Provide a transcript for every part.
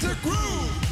to groove.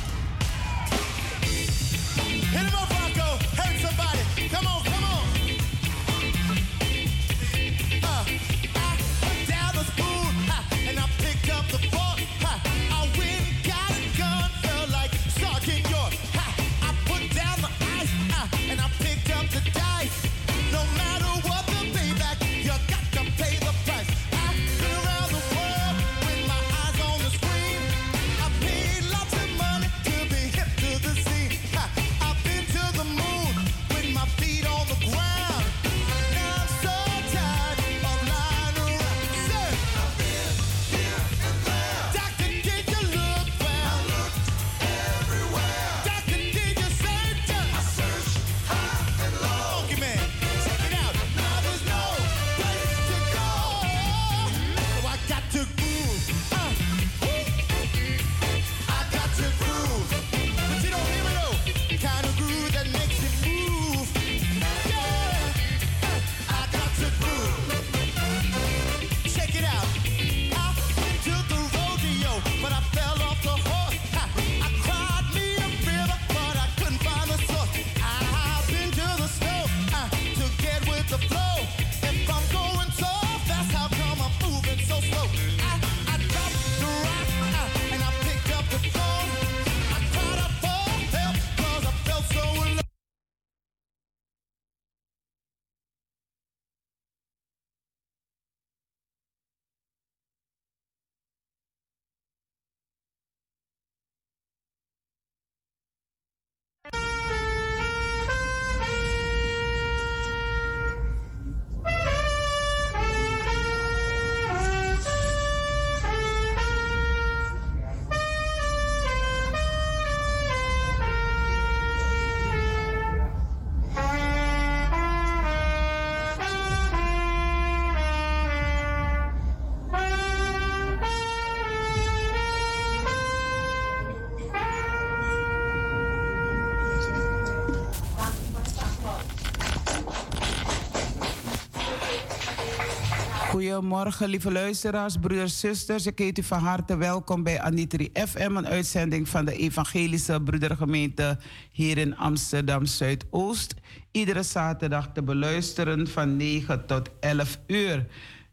Goedemorgen, lieve luisteraars, broeders, zusters. Ik heet u van harte welkom bij Anitri FM, een uitzending van de Evangelische Broedergemeente hier in Amsterdam Zuidoost. Iedere zaterdag te beluisteren van 9 tot 11 uur.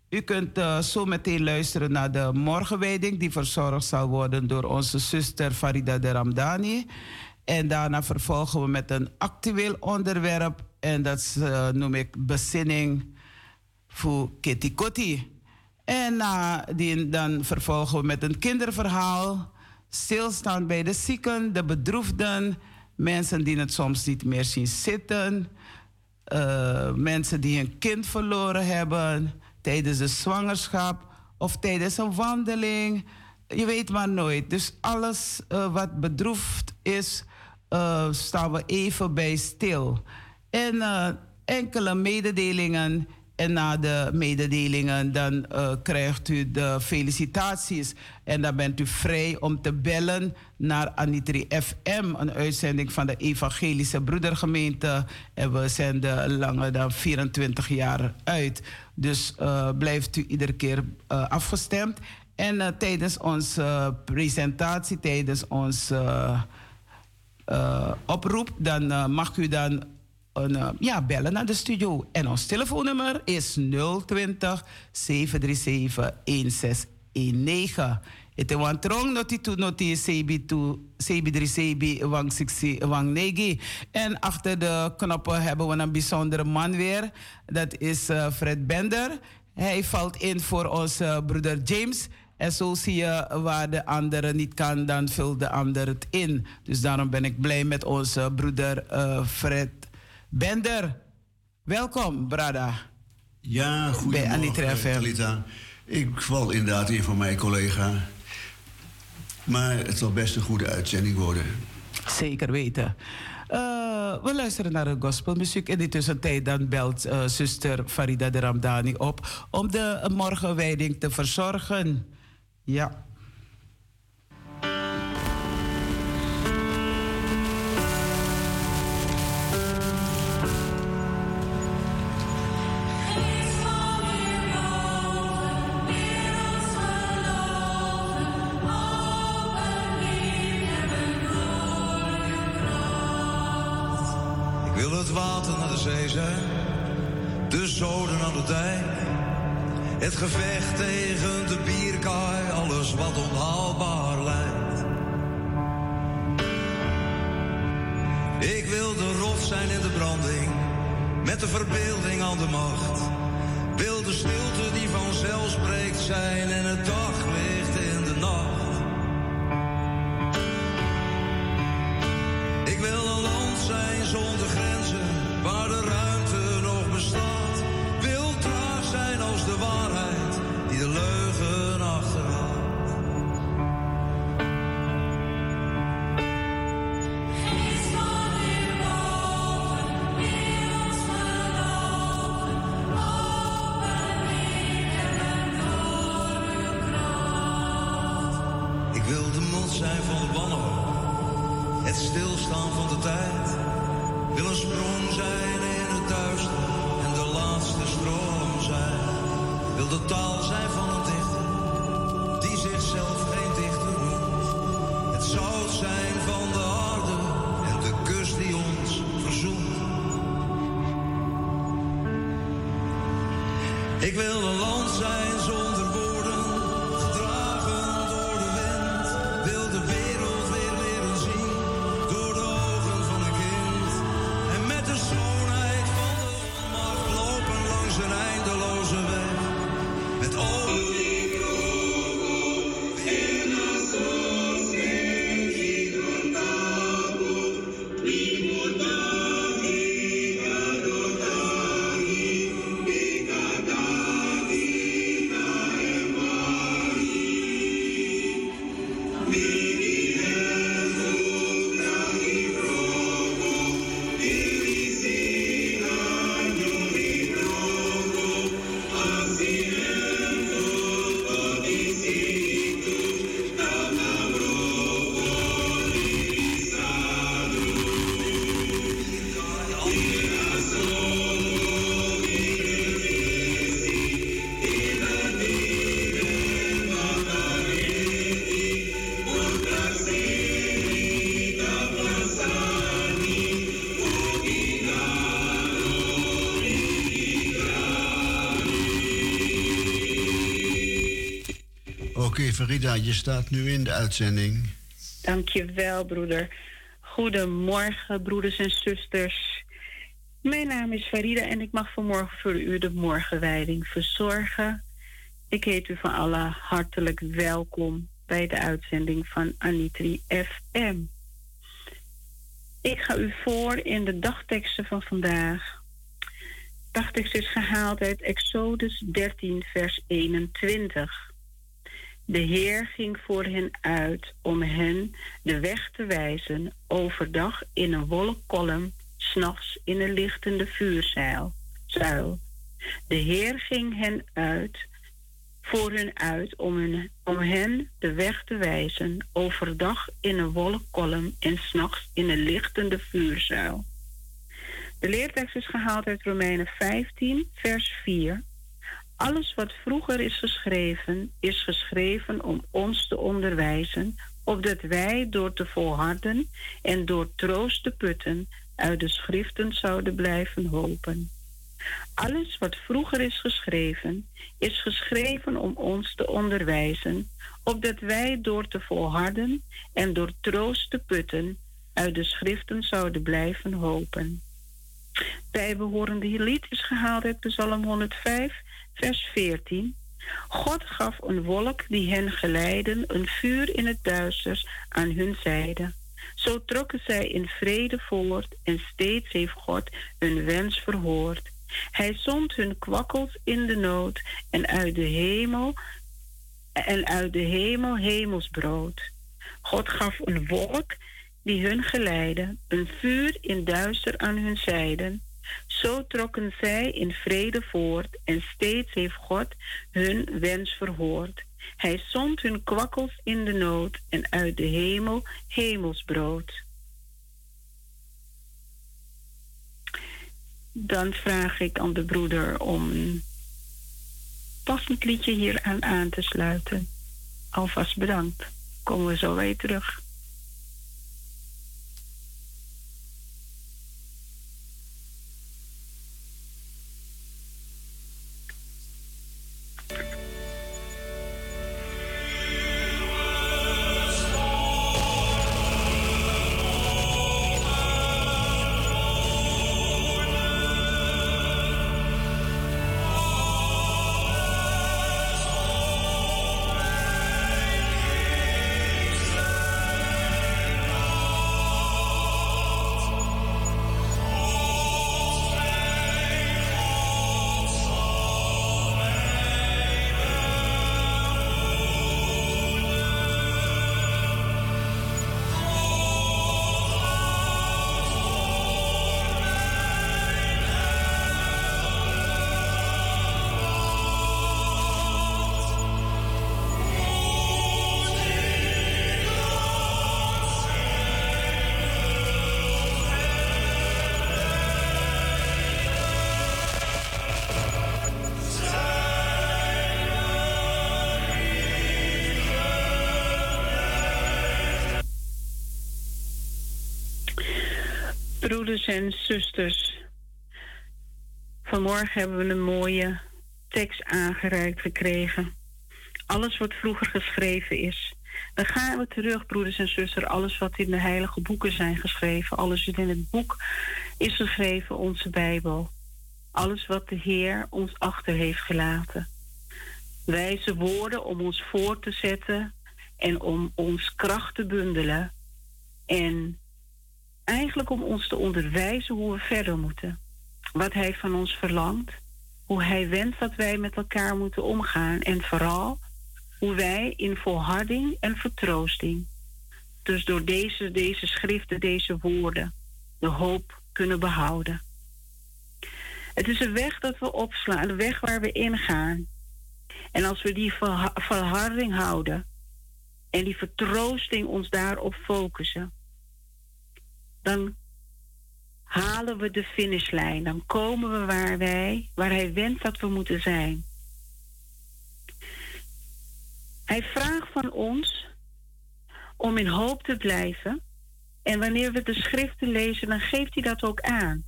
U kunt uh, zo meteen luisteren naar de morgenwijding, die verzorgd zal worden door onze zuster Farida de Ramdani. En daarna vervolgen we met een actueel onderwerp, en dat uh, noem ik bezinning voor Kitty Kotti. En die, dan vervolgen we met een kinderverhaal. Stilstaan bij de zieken, de bedroefden. Mensen die het soms niet meer zien zitten. Uh, mensen die een kind verloren hebben tijdens de zwangerschap of tijdens een wandeling. Je weet maar nooit. Dus alles uh, wat bedroefd is, uh, staan we even bij stil. En enkele mededelingen en na de mededelingen dan uh, krijgt u de felicitaties. En dan bent u vrij om te bellen naar Anitri FM, een uitzending van de Evangelische Broedergemeente. En we zenden langer dan 24 jaar uit. Dus uh, blijft u iedere keer uh, afgestemd. En tijdens onze presentatie, tijdens onze oproep, dan mag u dan een, uh, ja, bellen naar de studio. En ons telefoonnummer is 020 737 1619. Het is een trong noti tu noti sebi tu sebi drie sebi wang wang. En achter de knoppen hebben we een bijzondere man weer. Dat is uh, Fred Bender. Hij valt in voor onze broeder James. En zo zie je waar de andere niet kan, dan vult de ander het in. Dus daarom ben ik blij met onze broeder uh, Fred Bender, welkom, Brada. Ja, goedemorgen, Talita. Ik val inderdaad in van mijn collega. Maar het zal best een goede uitzending worden. Zeker weten. Uh, we luisteren naar de gospelmuziek. In die tussentijd dan belt uh, zuster Farida de Ramdani op... om de morgenwijding te verzorgen. Ja. Het gevecht tegen de bierkaai, alles wat onhaalbaar lijkt. Ik wil de rots zijn in de branding, met de verbeelding aan de macht. Wil de stilte die vanzelf spreekt zijn en het daglicht Oké, Farida, je staat nu in de uitzending. Dankjewel, broeder. Goedemorgen, broeders en zusters. Mijn naam is Farida en ik mag vanmorgen voor u de morgenwijding verzorgen. Ik heet u van allen hartelijk welkom bij de uitzending van Anitri FM. Ik ga u voor in de dagteksten van vandaag. Dagtekst is gehaald uit Exodus 13, vers 21. De Heer ging voor hen uit om hen de weg te wijzen, overdag in een wolkkolom, s'nachts in een lichtende vuurzuil. Zuil. De Heer ging hen uit, voor hen uit om, hun, om hen de weg te wijzen, overdag in een wolkkolom en s'nachts in een lichtende vuurzuil. De leertekst is gehaald uit Romeinen 15, vers 4. Alles wat vroeger is geschreven, is geschreven om ons te onderwijzen, opdat wij door te volharden en door troost te putten uit de schriften zouden blijven hopen. Alles wat vroeger is geschreven, is geschreven om ons te onderwijzen, opdat wij door te volharden en door troost te putten uit de schriften zouden blijven hopen. Bijbehorende lied is gehaald uit Psalm 105 vers 14. God gaf een wolk die hen geleidde, een vuur in het duisters aan hun zijde. Zo trokken zij in vrede voort en steeds heeft God hun wens verhoord. Hij zond hun kwakkels in de nood en uit de hemel en uit de hemel hemelsbrood. God gaf een wolk die hun geleidde, een vuur in duister aan hun zijden. Zo trokken zij in vrede voort en steeds heeft God hun wens verhoord. Hij zond hun kwakkels in de nood en uit de hemel hemelsbrood. Dan vraag ik aan de broeder om een passend liedje hier aan aan te sluiten. Alvast bedankt. Komen we zo weer terug. Broeders en zusters, vanmorgen hebben we een mooie tekst aangereikt gekregen. Alles wat vroeger geschreven is. Dan gaan we terug, broeders en zusters, alles wat in de heilige boeken zijn geschreven. Alles wat in het boek is geschreven, onze Bijbel. Alles wat de Heer ons achter heeft gelaten. Wijze woorden om ons voor te zetten en om ons kracht te bundelen. En eigenlijk om ons te onderwijzen hoe we verder moeten. Wat Hij van ons verlangt. Hoe Hij wenst dat wij met elkaar moeten omgaan. En vooral hoe wij in volharding en vertroosting, dus door deze, deze schriften, deze woorden, de hoop kunnen behouden. Het is een weg dat we opslaan, een weg waar we ingaan. En als we die volharding houden en die vertroosting ons daarop focussen, dan halen we de finishlijn. Dan komen we waar wij, waar hij wenst dat we moeten zijn. Hij vraagt van ons om in hoop te blijven. En wanneer we de schriften lezen, dan geeft hij dat ook aan.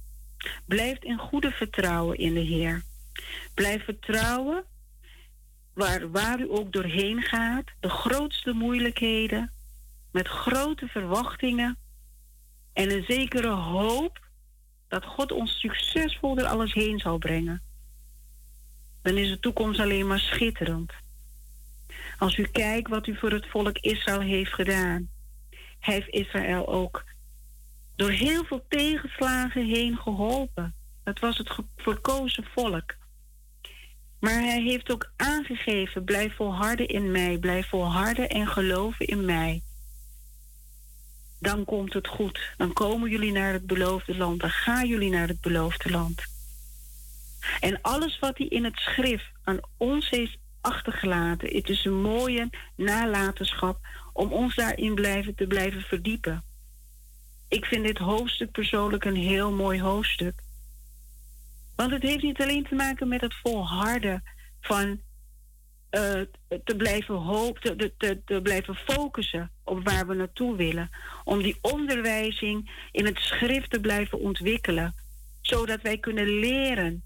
Blijf in goede vertrouwen in de Heer. Blijf vertrouwen waar, waar u ook doorheen gaat, de grootste moeilijkheden, met grote verwachtingen en een zekere hoop dat God ons succesvol er alles heen zal brengen. Dan is de toekomst alleen maar schitterend. Als u kijkt wat u voor het volk Israël heeft gedaan. Heeft Israël ook door heel veel tegenslagen heen geholpen. Dat was het verkozen volk. Maar hij heeft ook aangegeven: blijf volharden in mij, blijf volharden en geloven in mij. Dan komt het goed. Dan komen jullie naar het beloofde land. Dan gaan jullie naar het beloofde land. En alles wat hij in het schrift aan ons heeft achtergelaten. Het is een mooie nalatenschap om ons daarin blijven, te blijven verdiepen. Ik vind dit hoofdstuk persoonlijk een heel mooi hoofdstuk. Want het heeft niet alleen te maken met het volharden van uh, te blijven hopen, te, te, te blijven focussen op waar we naartoe willen. Om die onderwijzing in het schrift te blijven ontwikkelen. Zodat wij kunnen leren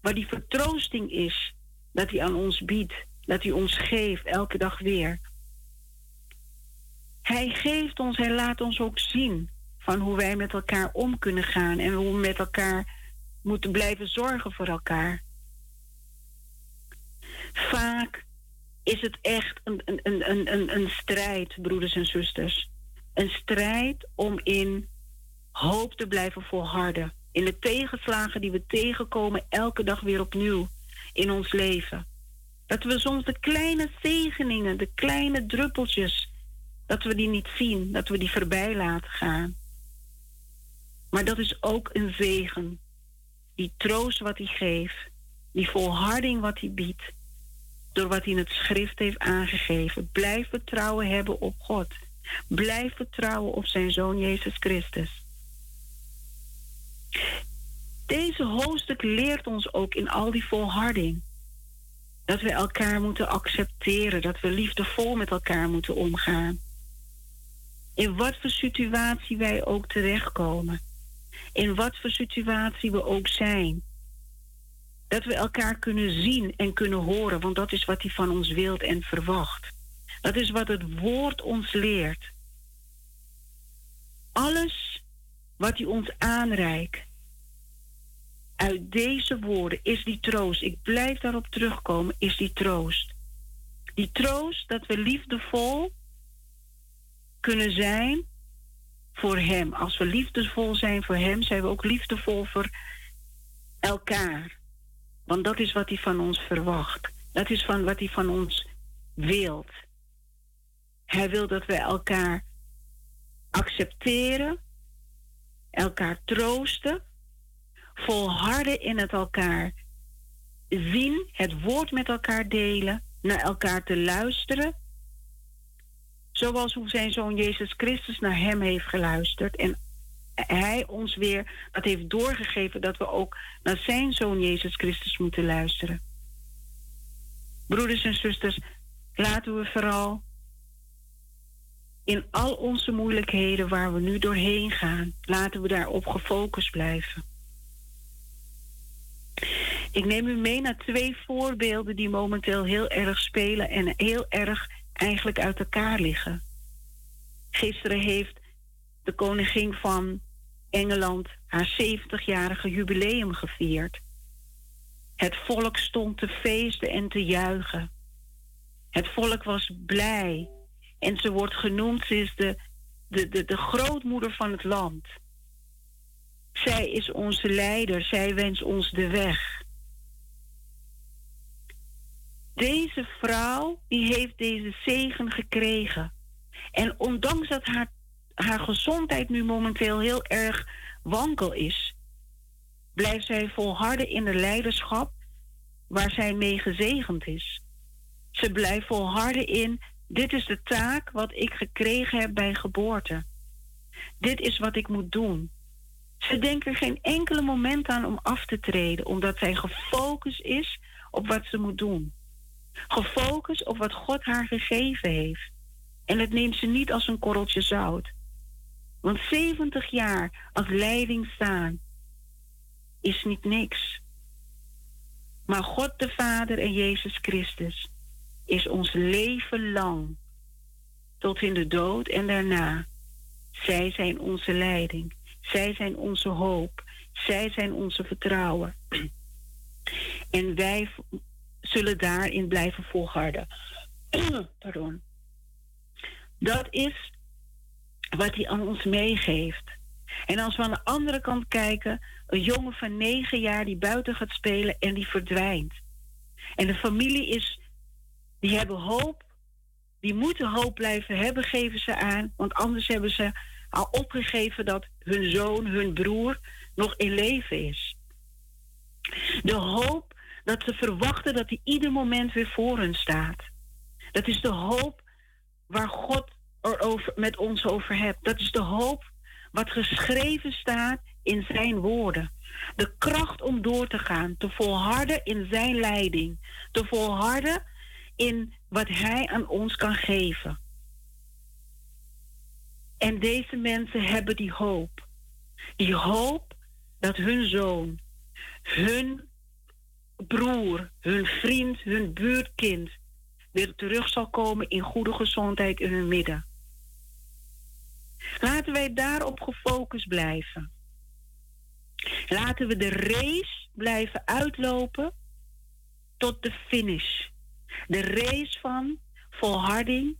wat die vertroosting is dat hij aan ons biedt, dat hij ons geeft elke dag weer. Hij geeft ons, hij laat ons ook zien van hoe wij met elkaar om kunnen gaan en hoe we met elkaar moeten blijven zorgen voor elkaar. Vaak is het echt een, een, een, een, een strijd, broeders en zusters. Een strijd om in hoop te blijven volharden. In de tegenslagen die we tegenkomen elke dag weer opnieuw in ons leven. Dat we soms de kleine zegeningen, de kleine druppeltjes, dat we die niet zien, dat we die voorbij laten gaan. Maar dat is ook een zegen. Die troost wat hij geeft, die volharding wat hij biedt, door wat hij in het schrift heeft aangegeven. Blijf vertrouwen hebben op God. Blijf vertrouwen op zijn zoon Jezus Christus. Deze hoofdstuk leert ons ook in al die volharding. Dat we elkaar moeten accepteren, dat we liefdevol met elkaar moeten omgaan. In wat voor situatie wij ook terechtkomen. In wat voor situatie we ook zijn. Dat we elkaar kunnen zien en kunnen horen, want dat is wat hij van ons wilt en verwacht. Dat is wat het woord ons leert. Alles wat hij ons aanreikt, uit deze woorden is die troost. Ik blijf daarop terugkomen, is die troost. Die troost dat we liefdevol kunnen zijn voor Hem. Als we liefdevol zijn voor Hem, zijn we ook liefdevol voor elkaar. Want dat is wat Hij van ons verwacht. Dat is van wat Hij van ons wilt. Hij wil dat we elkaar accepteren, elkaar troosten volharden in het elkaar zien, het woord met elkaar delen, naar elkaar te luisteren. Zoals hoe zijn zoon Jezus Christus naar hem heeft geluisterd. En hij ons weer dat heeft doorgegeven dat we ook naar zijn zoon Jezus Christus moeten luisteren. Broeders en zusters, laten we vooral in al onze moeilijkheden waar we nu doorheen gaan, laten we daarop gefocust blijven. Ik neem u mee naar twee voorbeelden die momenteel heel erg spelen en heel erg eigenlijk uit elkaar liggen. Gisteren heeft de koningin van Engeland haar 70-jarige jubileum gevierd. Het volk stond te feesten en te juichen. Het volk was blij en ze wordt genoemd, ze is de, de, de, de grootmoeder van het land. Zij is onze leider, zij wenst ons de weg. Deze vrouw, die heeft deze zegen gekregen. En ondanks dat haar, haar gezondheid nu momenteel heel erg wankel is, blijft zij volharden in de leiderschap waar zij mee gezegend is. Ze blijft volharden in, dit is de taak wat ik gekregen heb bij geboorte. Dit is wat ik moet doen. Ze denkt er geen enkele moment aan om af te treden, omdat zij gefocust is op wat ze moet doen. Gefocust op wat God haar gegeven heeft. En het neemt ze niet als een korreltje zout. Want 70 jaar als leiding staan is niet niks. Maar God de Vader en Jezus Christus is ons leven lang tot in de dood en daarna. Zij zijn onze leiding. Zij zijn onze hoop. Zij zijn onze vertrouwen. En wij zullen daarin blijven volharden. Pardon. Dat is wat hij aan ons meegeeft. En als we aan de andere kant kijken, een jongen van negen jaar die buiten gaat spelen en die verdwijnt. En de familie is, die hebben hoop, die moeten hoop blijven hebben, geven ze aan, want anders hebben ze al opgegeven dat hun zoon, hun broer nog in leven is. De hoop dat ze verwachten dat hij ieder moment weer voor hun staat. Dat is de hoop waar God met ons over hebt. Dat is de hoop wat geschreven staat in zijn woorden. De kracht om door te gaan, te volharden in zijn leiding, te volharden in wat hij aan ons kan geven. En deze mensen hebben die hoop. Die hoop dat hun zoon, hun broer, hun vriend, hun buurtkind weer terug zal komen in goede gezondheid in hun midden. Laten wij daarop gefocust blijven. Laten we de race blijven uitlopen tot de finish. De race van volharding,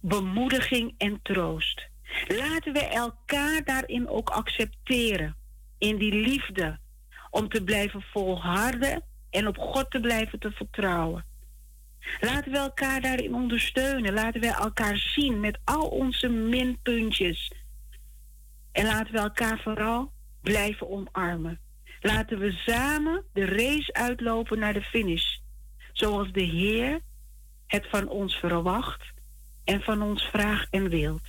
bemoediging en troost. Laten we elkaar daarin ook accepteren. In die liefde. Om te blijven volharden en op God te blijven te vertrouwen. Laten we elkaar daarin ondersteunen. Laten we elkaar zien met al onze minpuntjes. En laten we elkaar vooral blijven omarmen. Laten we samen de race uitlopen naar de finish. Zoals de Heer het van ons verwacht en van ons vraagt en wilt.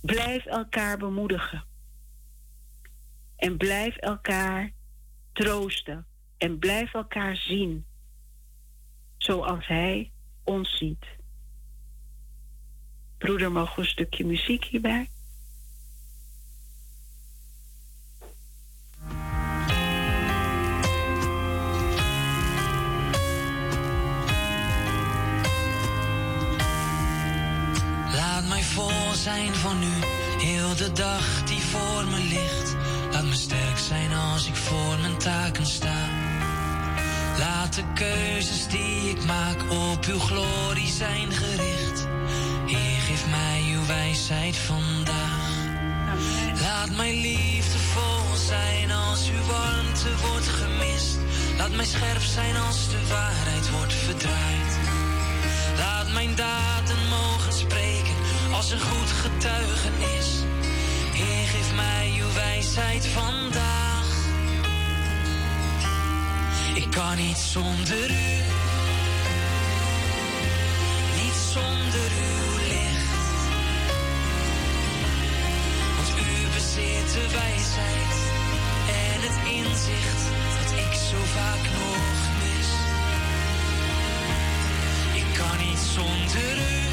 Blijf elkaar bemoedigen. En blijf elkaar troosten. En blijf elkaar zien. Zoals Hij ons ziet. Broeder, mogen een stukje muziek hierbij? vol zijn van u, heel de dag die voor me ligt. Laat me sterk zijn als ik voor mijn taken sta. Laat de keuzes die ik maak op uw glorie zijn gericht. Heer, geef mij uw wijsheid vandaag. Laat mijn liefde vol zijn als uw warmte wordt gemist. Laat mij scherp zijn als de waarheid wordt verdraaid. Laat mijn daden mogen spreken als een goed getuigenis. Heer, geef mij uw wijsheid vandaag. Ik kan niet zonder u, niet zonder uw licht. Want u bezit de wijsheid en het inzicht dat ik zo vaak nog mis. Ik kan niet zonder u.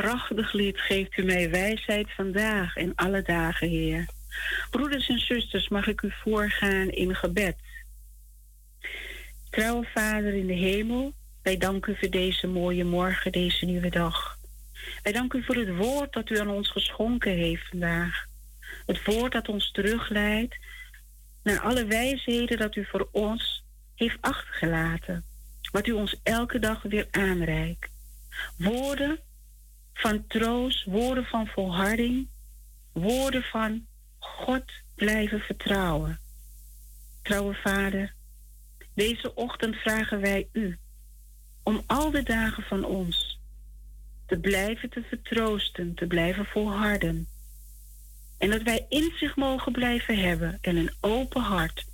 prachtig lied geeft u mij wijsheid vandaag en alle dagen, Heer. Broeders en zusters, mag ik u voorgaan in gebed. Trouwe Vader in de hemel, wij danken u voor deze mooie morgen, deze nieuwe dag. Wij danken u voor het woord dat u aan ons geschonken heeft vandaag. Het woord dat ons terugleidt naar alle wijsheden dat u voor ons heeft achtergelaten. Wat u ons elke dag weer aanreikt. Woorden van troost, woorden van volharding, woorden van God blijven vertrouwen. Trouwe Vader, deze ochtend vragen wij u om al de dagen van ons te blijven te vertroosten, te blijven volharden. En dat wij inzicht mogen blijven hebben en een open hart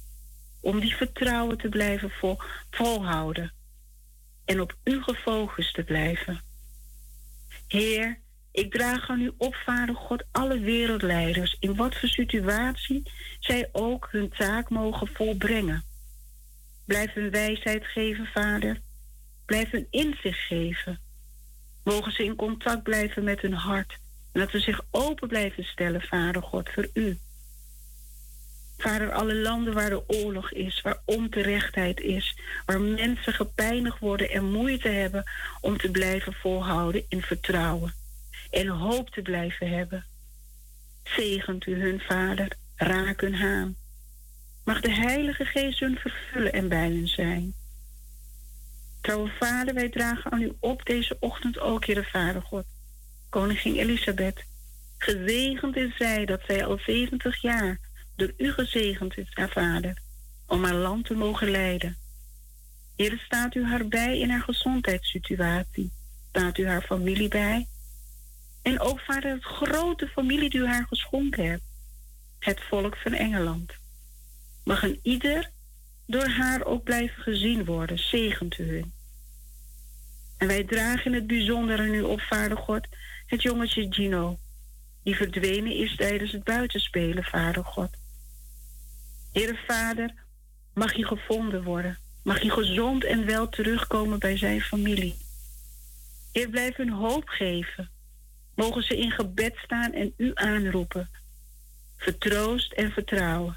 om die vertrouwen te blijven vol, volhouden en op u gefocust te blijven. Heer, ik draag aan u op, Vader God, alle wereldleiders, in wat voor situatie zij ook hun taak mogen volbrengen. Blijf hun wijsheid geven, Vader. Blijf hun inzicht geven. Mogen ze in contact blijven met hun hart. En dat ze zich open blijven stellen, Vader God, voor u. Vader, alle landen waar de oorlog is, waar onterechtheid is, waar mensen gepeinigd worden en moeite hebben om te blijven volhouden in vertrouwen en hoop te blijven hebben. Zegent u hun, Vader, raak hun haan. Mag de Heilige Geest hun vervullen en bij hun zijn. Trouwe Vader, wij dragen aan u op deze ochtend ook, Heere Vader God. Koningin Elisabeth, gezegend is zij dat zij al 70 jaar door u gezegend is, haar vader, om haar land te mogen leiden. Heer, staat u haar bij in haar gezondheidssituatie? Staat u haar familie bij? En ook, vader, het grote familie die u haar geschonken hebt. Het volk van Engeland. Mag een ieder door haar ook blijven gezien worden. Zegent u. En wij dragen in het bijzonder nu op, vader God, het jongetje Gino, die verdwenen is tijdens het buitenspelen, vader God. Heere Vader, mag hij gevonden worden. Mag hij gezond en wel terugkomen bij zijn familie. Heer, blijf hun hoop geven. Mogen ze in gebed staan en u aanroepen. Vertroost en vertrouwen.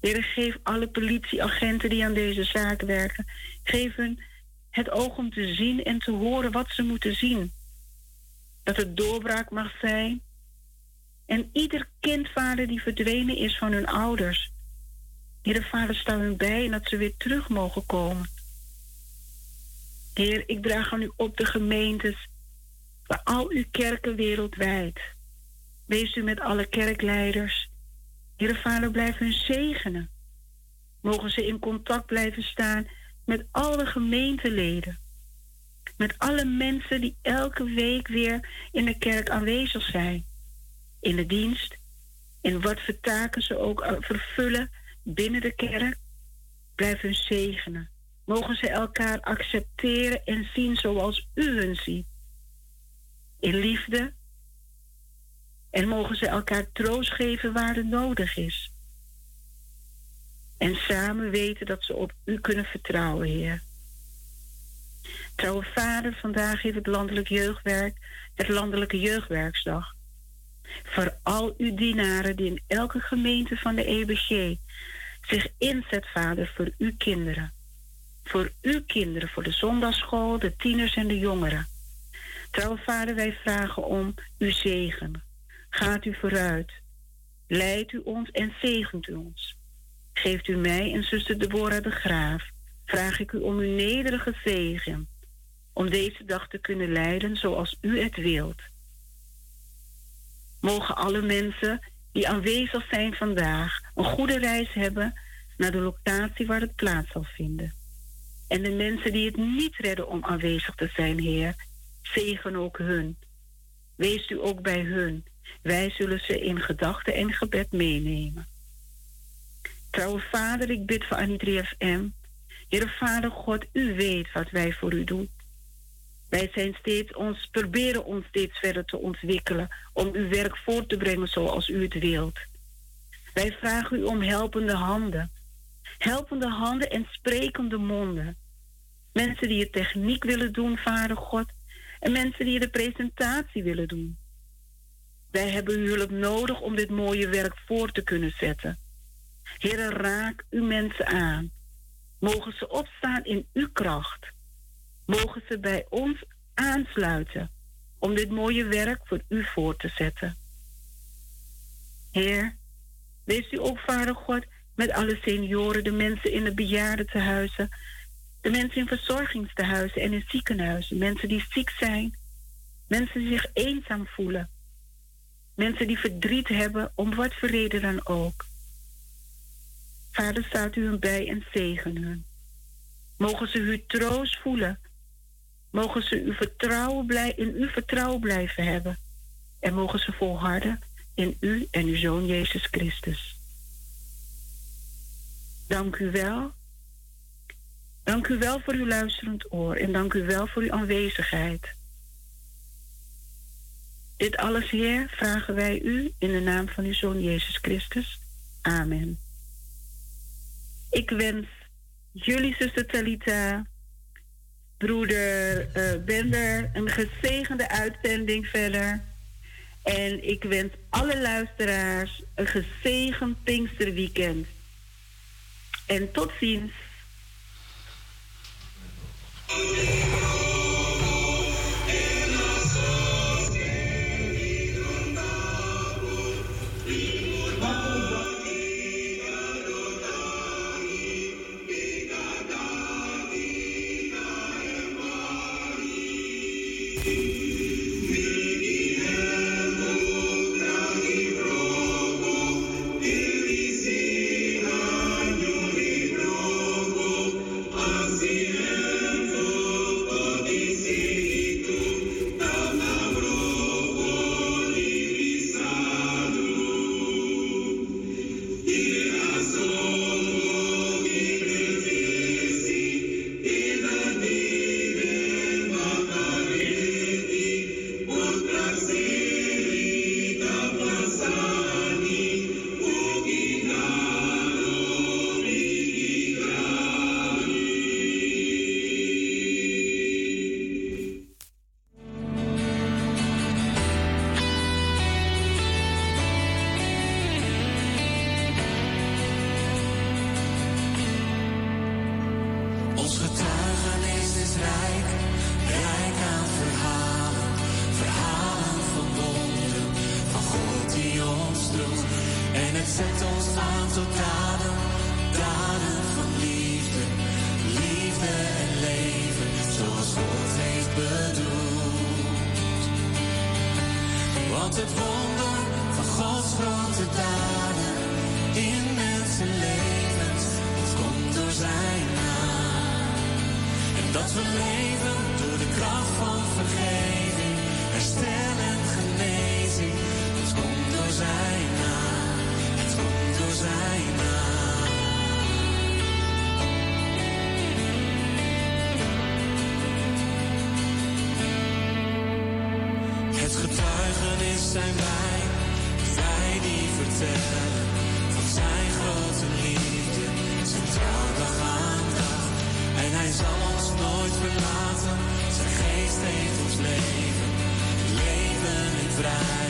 Heer, geef alle politieagenten die aan deze zaak werken, geef hun het oog om te zien en te horen wat ze moeten zien. Dat het doorbraak mag zijn. En ieder kindvader die verdwenen is van hun ouders, Heer, Vader, sta hun bij en dat ze weer terug mogen komen. Heer, ik draag aan u op de gemeentes, bij al uw kerken wereldwijd. Wees u met alle kerkleiders. Heer, Vader, blijf hun zegenen. Mogen ze in contact blijven staan met alle gemeenteleden. Met alle mensen die elke week weer in de kerk aanwezig zijn. In de dienst. En wat voor taken ze ook vervullen binnen de kerk. Blijf hun zegenen. Mogen ze elkaar accepteren en zien zoals u hun ziet. In liefde. En mogen ze elkaar troost geven waar het nodig is. En samen weten dat ze op u kunnen vertrouwen, Heer. Trouwe Vader, vandaag heeft het landelijk jeugdwerk het landelijke jeugdwerksdag. Voor al uw dienaren die in elke gemeente van de EBG zich inzet, Vader, voor uw kinderen. Voor uw kinderen, voor de zondagschool, de tieners en de jongeren. Trouwe Vader, wij vragen om uw zegen. Gaat u vooruit. Leidt u ons en zegent u ons. Geeft u mij en zuster Deborah de Graaf. Vraag ik u om uw nederige zegen. Om deze dag te kunnen leiden zoals u het wilt. Mogen alle mensen die aanwezig zijn vandaag een goede reis hebben naar de locatie waar het plaats zal vinden. En de mensen die het niet redden om aanwezig te zijn, Heer, zegen ook hun. Wees u ook bij hun. Wij zullen ze in gedachten en gebed meenemen. Trouwe Vader, ik bid voor Annie FM. Heer Vader God, u weet wat wij voor u doen. Wij zijn steeds ons, proberen ons steeds verder te ontwikkelen om uw werk voort te brengen zoals u het wilt. Wij vragen u om helpende handen. Helpende handen en sprekende monden. Mensen die het techniek willen doen, Vader God. En mensen die de presentatie willen doen. Wij hebben uw hulp nodig om dit mooie werk voor te kunnen zetten. Heer, raak uw mensen aan. Mogen ze opstaan in uw kracht. Mogen ze bij ons aansluiten om dit mooie werk voor u voor te zetten. Heer, wees u ook, Vader God, met alle senioren, de mensen in de bejaardentehuizen, de mensen in verzorgingstehuizen en in ziekenhuizen, mensen die ziek zijn, mensen die zich eenzaam voelen, mensen die verdriet hebben, om wat voor reden dan ook. Vader, staat u hun bij en zegen hun. Mogen ze uw troost voelen. Mogen ze uw vertrouwen blij, in uw vertrouwen blijven hebben. En mogen ze volharden in u en uw Zoon Jezus Christus. Dank u wel. Dank u wel voor uw luisterend oor en dank u wel voor uw aanwezigheid. Dit alles, Heer, vragen wij u in de naam van uw Zoon Jezus Christus. Amen. Ik wens jullie zuster Talita, broeder uh, Bender, een gezegende uitzending verder. En ik wens alle luisteraars een gezegend Pinksterweekend. En tot ziens. Het getuigenis zijn wij, wij die vertellen van zijn grote liefde, zijn trouw dag aan dag. En hij zal ons nooit verlaten, zijn geest heeft ons leven, leven in vrijheid.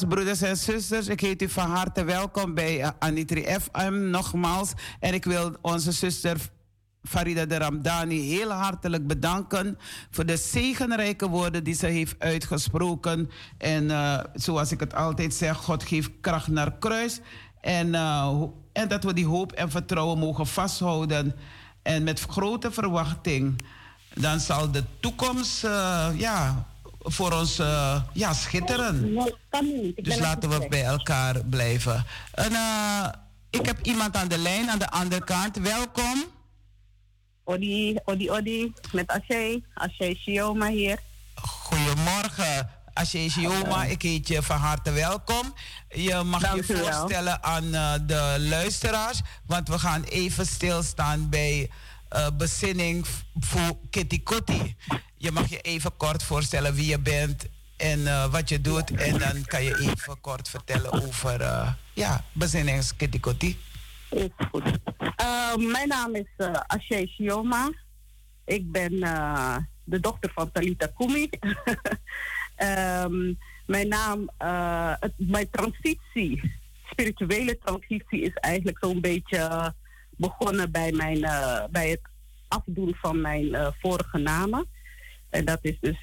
Broeders en zusters, ik heet u van harte welkom bij uh, Anitri FM nogmaals. En ik wil onze zuster Farida de Ramdani heel hartelijk bedanken voor de zegenrijke woorden die ze heeft uitgesproken. En uh, zoals ik het altijd zeg, God geeft kracht naar kruis. En, uh, en dat we die hoop en vertrouwen mogen vasthouden. En met grote verwachting, dan zal de toekomst ja, voor ons uh, ja, schitteren. Dus laten we bij elkaar blijven. En, uh, ik heb iemand aan de lijn aan de andere kant. Welkom. Odi, Odi, Odi, met Ashay. Ashay Shioma hier. Goedemorgen. Ashay Shioma, ik heet je van harte welkom. Je mag Dank je voorstellen aan uh, de luisteraars, want we gaan even stilstaan bij uh, bezinning voor Kitty Kotti. Je mag je even kort voorstellen wie je bent en uh, wat je doet. En dan kan je even kort vertellen over uh, ja, bezinnings Kitty Kotti. Is goed. Uh, mijn naam is uh. Ik ben de dochter van Talita Kumi. um, mijn naam, mijn transitie, spirituele transitie is eigenlijk zo'n beetje begonnen bij, mijn, bij het afdoen van mijn vorige namen. En dat is dus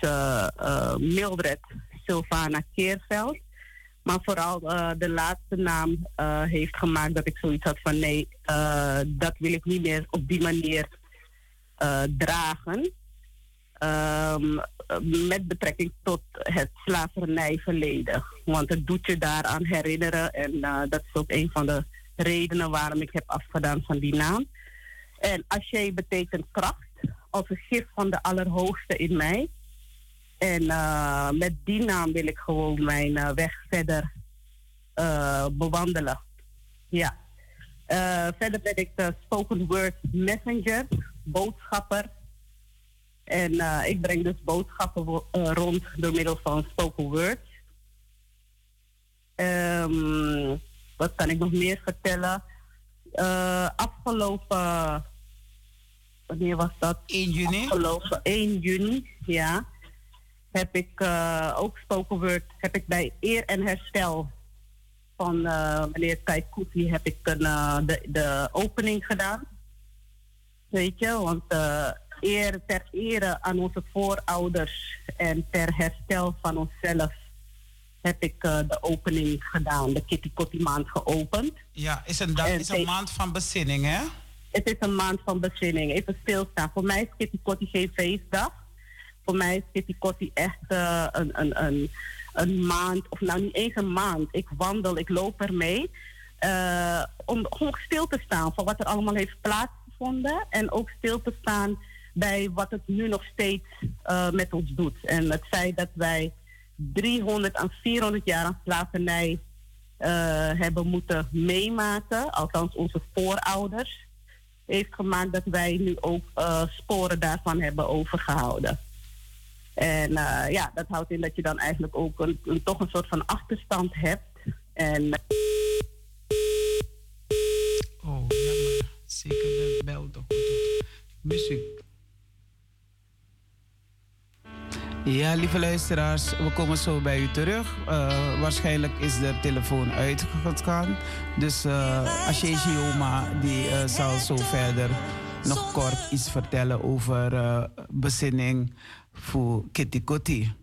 Mildred Sylvana Keerveld. Maar vooral uh, de laatste naam heeft gemaakt dat ik zoiets had van nee, dat wil ik niet meer op die manier dragen. Um, met betrekking tot het slavernijverleden. Want het doet je daaraan herinneren. En dat is ook een van de redenen waarom ik heb afgedaan van die naam. En Ashe betekent kracht, als een gif van de Allerhoogste in mij. En uh, met die naam wil ik gewoon mijn uh, weg verder uh, bewandelen. Ja. verder ben ik de spoken word messenger, boodschapper. En ik breng dus boodschappen rond door middel van spoken word. Um, wat kan ik nog meer vertellen? afgelopen. Wanneer was dat? 1 juni. Afgelopen 1 juni, ja heb ik uh, ook spoken word, heb ik bij Eer en Herstel van uh, meneer Kaikouti heb ik een, uh, de, de opening gedaan. Weet je, want eer, ter ere aan onze voorouders en ter herstel van onszelf heb ik de opening gedaan, de Kitty Kotti maand geopend. Ja, is een, is een maand van bezinning, hè? Het is een maand van bezinning. Even stilstaan. Voor mij is Kitty Kotti geen feestdag voor mij is Kitty Kotti echt uh, een, een, een, een maand, of nou niet eens een maand. Ik wandel, ik loop ermee. Uh, om gewoon stil te staan van wat er allemaal heeft plaatsgevonden. En ook stil te staan bij wat het nu nog steeds uh, met ons doet. En het feit dat wij 300 en 400 jaar aan slavernij hebben moeten meemaken, althans onze voorouders, heeft gemaakt dat wij nu ook sporen daarvan hebben overgehouden. En uh, ja, dat houdt in dat je dan eigenlijk ook een, toch een soort van achterstand hebt. En. Oh, jammer. Zeker de bel toch goed. Ja, lieve luisteraars, we komen zo bij u terug. Uh, waarschijnlijk is de telefoon uitgegaan. Dus uh, Ashe Oma die uh, zal zo verder nog kort iets vertellen over uh, bezinning voor Kitty Kotti.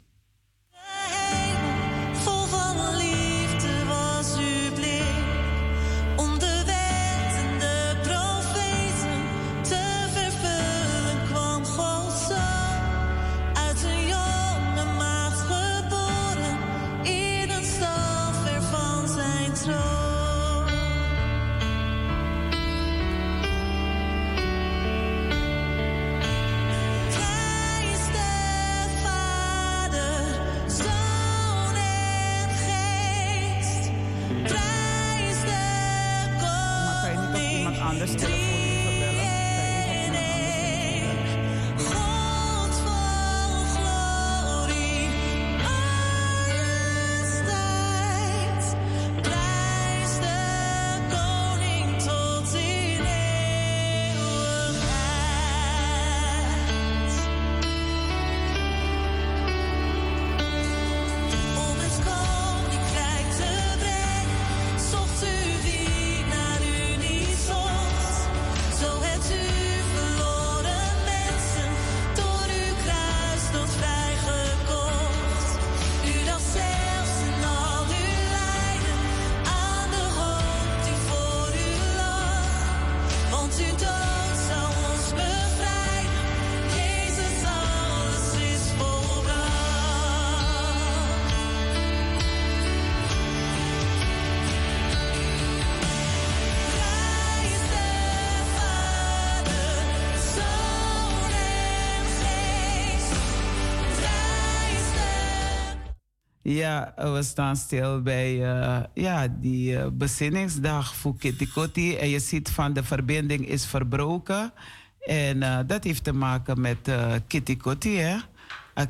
We staan stil bij uh, ja, die uh, bezinningsdag voor Kitty Kotti. En je ziet van de verbinding is verbroken. En uh, dat heeft te maken met Kitty Kotti, hè.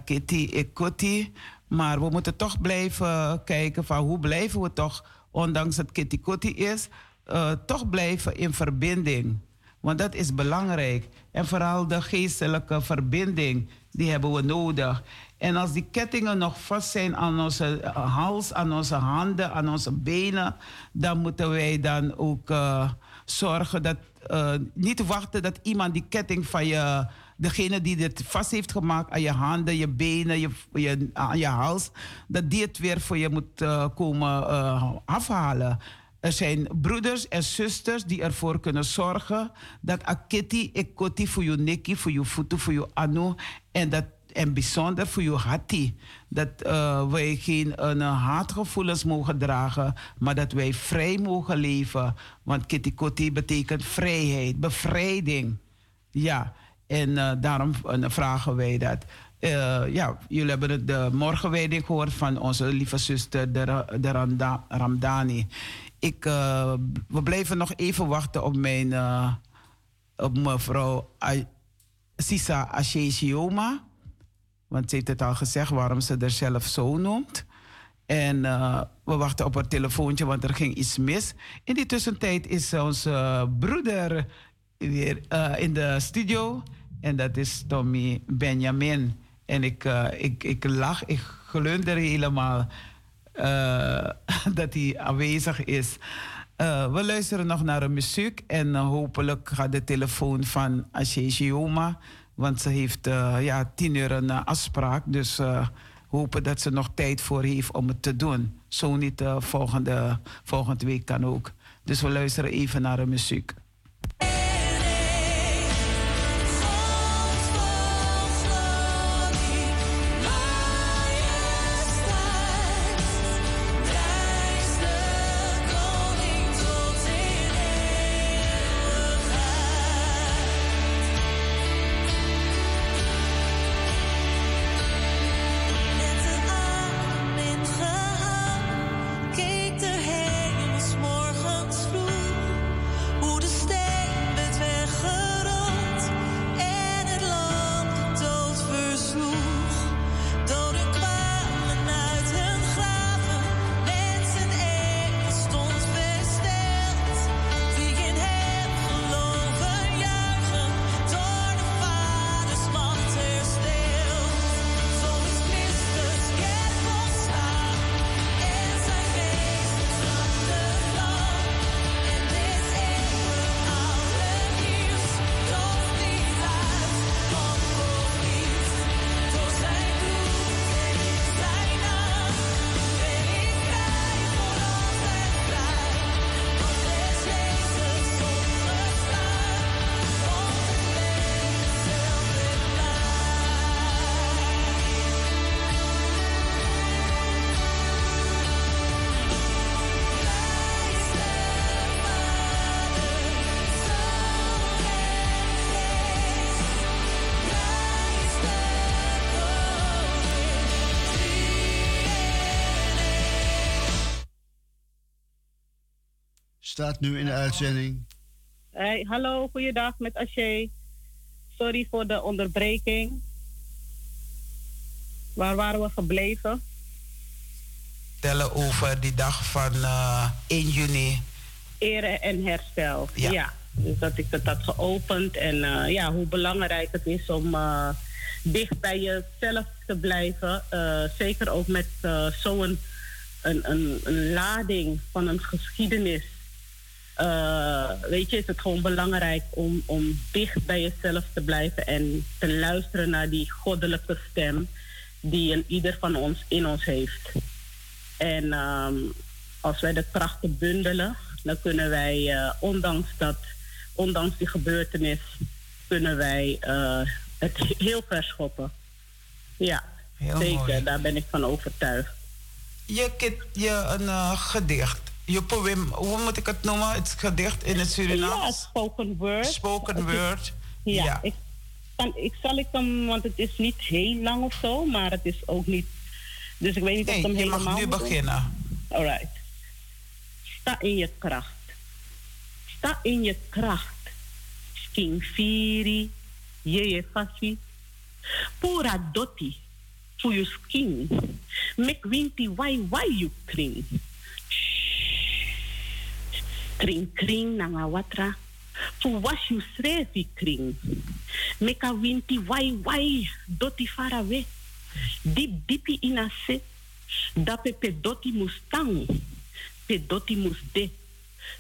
Kitty Kotti. Maar we moeten toch blijven kijken van hoe blijven we toch, ondanks dat Kitty Kotti is, toch blijven in verbinding. Want dat is belangrijk. En vooral de geestelijke verbinding, die hebben we nodig. En als die kettingen nog vast zijn aan onze eh, hals, aan onze handen, aan onze benen, dan moeten wij dan ook uh, zorgen dat. Uh, niet wachten dat iemand die ketting van je. Degene die dit vast heeft gemaakt aan je handen, je benen, je, je aan je hals, dat die het weer voor je moet komen afhalen. Er zijn broeders en zusters die ervoor kunnen zorgen dat akiti ekoti voor je nekkie, voor je voeten, voor je anu. En dat en bijzonder voor je hati. Dat uh, wij geen uh, haatgevoelens mogen dragen, maar dat wij vrij mogen leven. Want kitikoti betekent vrijheid, bevrijding. Ja, en uh, daarom vragen wij dat. ja, jullie hebben de morgenwijding gehoord van onze lieve zuster, de, de Ramda, Ramdani. Ik, we blijven nog even wachten op mijn op mevrouw Sisa Ashesioma. Want ze heeft het al gezegd waarom ze er zelf zo noemt. En uh, we wachten op haar telefoontje, want er ging iets mis. In die tussentijd is onze broeder weer uh, in de studio. En dat is Tommy Benjamin. En ik, ik, ik lach, ik glunder helemaal dat hij aanwezig is. we luisteren nog naar de muziek. En hopelijk gaat de telefoon van Ashe want ze heeft uh, ja, tien uur een uh, afspraak. Dus uh, hopen dat ze nog tijd voor heeft om het te doen. Zo niet volgende, volgende week kan ook. Dus we luisteren even naar de muziek. Staat nu in de uitzending. Hey, hallo, goeiedag met Ashe. Sorry voor de onderbreking. Waar waren we gebleven? Tellen over die dag van uh, eh, 1 juni. Ere en herstel. Ja. Dus dat ik het had geopend en uh, ja, hoe belangrijk het is om uh, dicht bij jezelf te blijven. zeker ook met zo'n een, een, een lading van een geschiedenis uh, weet je, is het gewoon belangrijk om, om dicht bij jezelf te blijven en te luisteren naar die goddelijke stem die een ieder van ons in ons heeft. En um, als wij de krachten bundelen, dan kunnen wij, uh, ondanks dat, ondanks die gebeurtenis, kunnen wij uh, het heel verschoppen. Ja, heel zeker, mooi. daar ben ik van overtuigd. Je, je een gedicht je poem, hoe moet ik het noemen? Het gedicht in het Surinaams? Ja, spoken word. Spoken word. Ja, ja. Ik, kan, ik zal ik hem, want het is niet heel lang of zo, maar het is ook niet Dus ik weet niet of het hem helemaal... je mag nu beginnen. Alright. Sta in je kracht. Sta in je kracht. Skin firi, je fasi. Pura doti, voor je skin. Mek winti wai wai you kring. Kring kring nanga watra. Fu was you srevi kring. Meka winti wai wai doti farawe. Dip dipi inase. Dape pedoti mustang. Pedoti musde.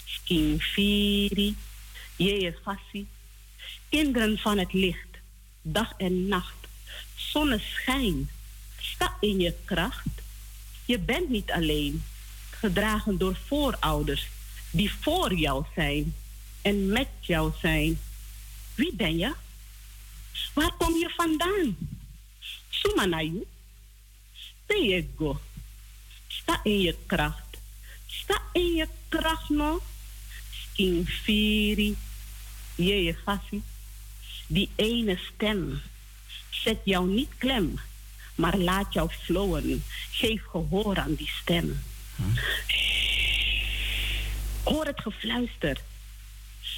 Skin firi. Je fasi. Kinderen van het licht. Dag en nacht. Zonneschijn. Sta in je kracht. Je bent niet alleen. Gedragen door voorouders die voor jou zijn en met jou zijn. Wie ben je? Waar kom je vandaan? Sumanayu. Teego. Sta in je kracht. Sta in je kracht no. Skin firi. Je fasi. Die ene stem. Zet jou niet klem. Maar laat jou flowen. Geef gehoor aan die stem. Hm. Hoor het gefluister.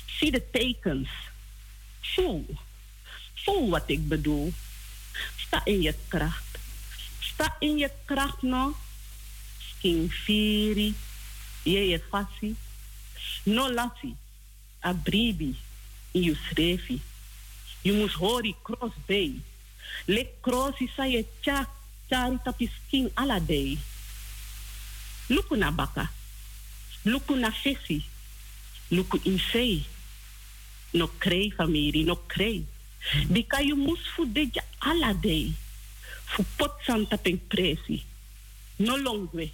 Zie de tekens. Voel. Voel wat ik bedoel. Sta in je kracht. Sta in je kracht no. Skin firi. Je fasi. No lasi. Abribi. In je moest hori cross bay. Lek cross is je cha. Chari tapi skin ala day. Luku na baka. Luku na fesi. Luku in sei. No krei famiri, no krei. Di kayu mus fu deja ala day. Fu pot santa pen presi. No longwe.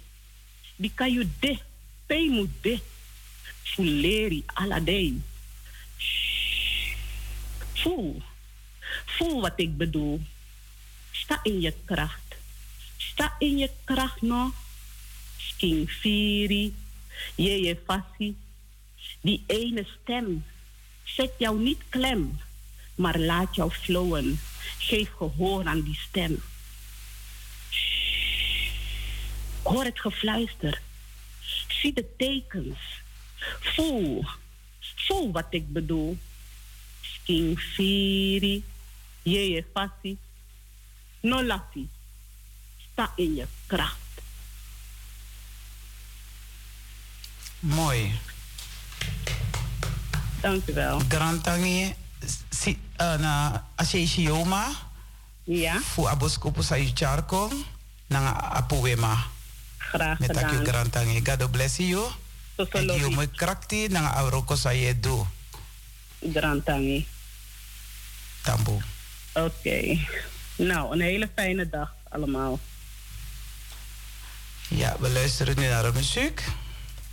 Di kayu de. Pei mu de. Fu leri ala day. Voel. Voel wat ik bedoel. Sta in je kracht. Sta in je kracht nog. Skin firi je fassie. Die ene stem zet jou niet klem, maar laat jou flowen. Geef gehoor aan die stem. Hoor het gefluister. Zie de tekens. Voel. Voel wat ik bedoel. Skin firi. Fassie. No lati. Sta in je kracht. Mooi. Dank u wel. Grantangi, si, uh, na Yoma. Ja. Fu aboskopo sa charco. Nanga apuwema. Graag gedaan. Met akio grantangi. God bless you. En je mooi krakti nanga auroko sa je do. Grantangi. Tambo. Oké. Okay. Nou, een hele fijne dag allemaal. Ja, we luisteren nu naar de muziek.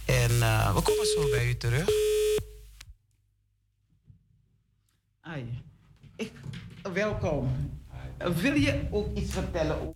En uh, we komen zo bij u terug. Ai. Ik, welkom. Wil je ook iets vertellen over...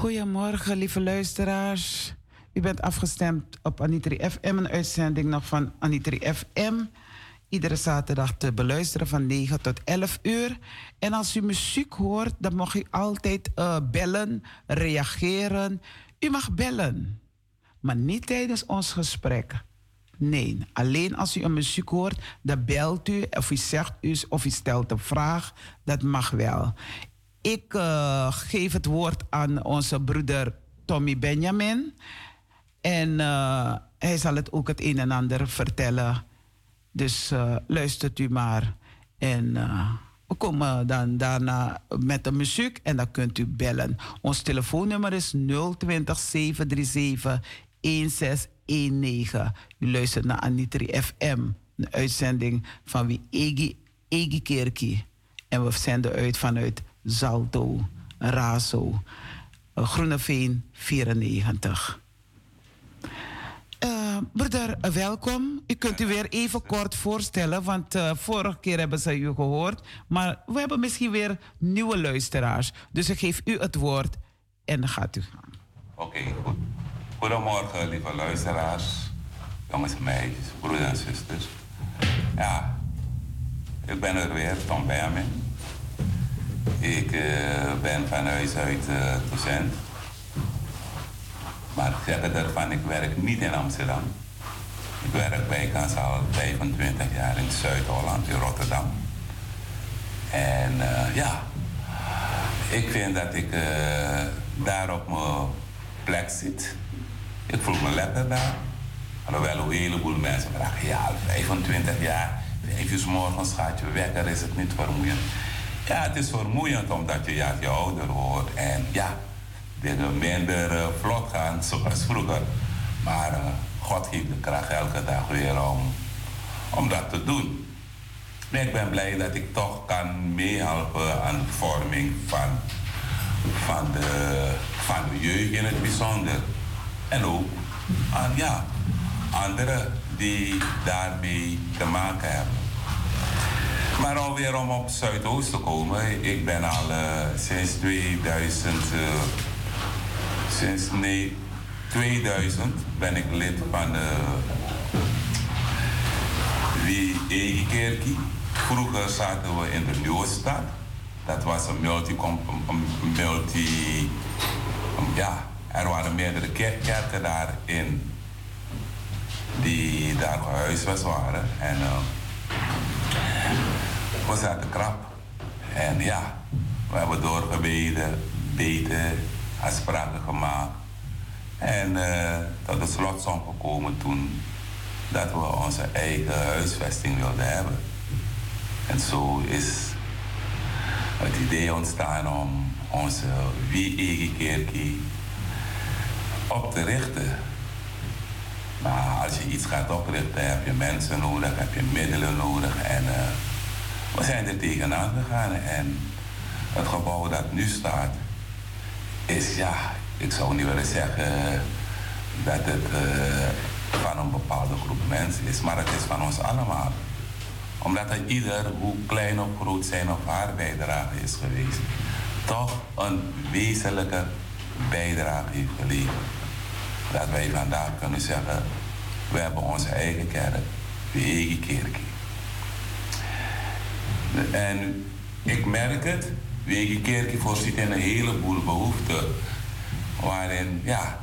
Goedemorgen, lieve luisteraars. U bent afgestemd op Anitri FM, een uitzending nog van Anitri FM. Iedere zaterdag te beluisteren van 9 tot 11 uur. En als u muziek hoort, dan mag u altijd uh, bellen, reageren. U mag bellen, maar niet tijdens ons gesprek. Nee, alleen als u een muziek hoort, dan belt u of u zegt u of u stelt een vraag. Dat mag wel. Ik uh, geef het woord aan onze broeder Tommy Benjamin. En uh, hij zal het ook het een en ander vertellen. Dus uh, luistert u maar. En we komen dan daarna met de muziek en dan kunt u bellen. Ons telefoonnummer is 020 737 1619. U luistert naar Anitri FM, een uitzending van wie Egi, Egi Kerkie. En we zenden uit vanuit Zalto, Razo, Groeneveen 94. Uh, broeder, uh, welkom. U kunt u weer even kort voorstellen, want uh, vorige keer hebben ze u gehoord. Maar we hebben misschien weer nieuwe luisteraars. Dus ik geef u het woord en dan gaat u gaan. Oké, goed. Goedemorgen, lieve luisteraars, jongens en meisjes, broeders en zusters. Ja, ik ben er weer, Tom Benjamin. Ik uh, ben van huis uit uh, docent. Maar ik zeg ervan, ik werk niet in Amsterdam. Ik werk bij al 25 jaar in Zuid-Holland, in Rotterdam. En uh, ja, ik vind dat ik daar op mijn plek zit. Ik voel me lekker daar. Alhoewel een heleboel mensen vragen, ja, 25 jaar, 5 uur morgens gaat je wekker, is het niet vermoeiend. Ja, het is vermoeiend omdat je ja, je ouder wordt. En ja, dingen minder uh, vlot gaan zoals vroeger. Maar uh, God geeft de kracht elke dag weer om, om dat te doen. Ik ben blij dat ik toch kan meehelpen aan de vorming van, van, de, van jeugd in het bijzonder. En ook aan ja, anderen die daarmee te maken hebben. Maar alweer om op Zuidoost te komen. Ik ben al uh, sinds 2000, uh, sinds nee, 2000 ben ik lid van de wie Kerkie. Vroeger zaten we in de Nieuwe. Dat was een multi, multi ja, er waren meerdere kerken daarin die daar gehuisvest waren. En, we zaten krap. En ja, we hebben doorgebeden, beten, afspraken gemaakt. En uh, tot de slotsom gekomen toen dat we onze eigen huisvesting wilden hebben. En zo is het idee ontstaan om onze wie eigen kerkie op te richten. Maar als je iets gaat oprichten, heb je mensen nodig, heb je middelen nodig. En uh, we zijn er tegenaan gegaan en het gebouw dat nu staat is, ja, ik zou niet willen zeggen dat het uh, van een bepaalde groep mensen is, maar het is van ons allemaal. Omdat er ieder, hoe klein of groot zijn of haar bijdrage is geweest, toch een wezenlijke bijdrage heeft geleverd. Dat wij vandaag kunnen zeggen, we hebben onze eigen kerk, de eigen. En ik merk het, Wege Kerkie voorziet in een heleboel behoeften. Waarin ja,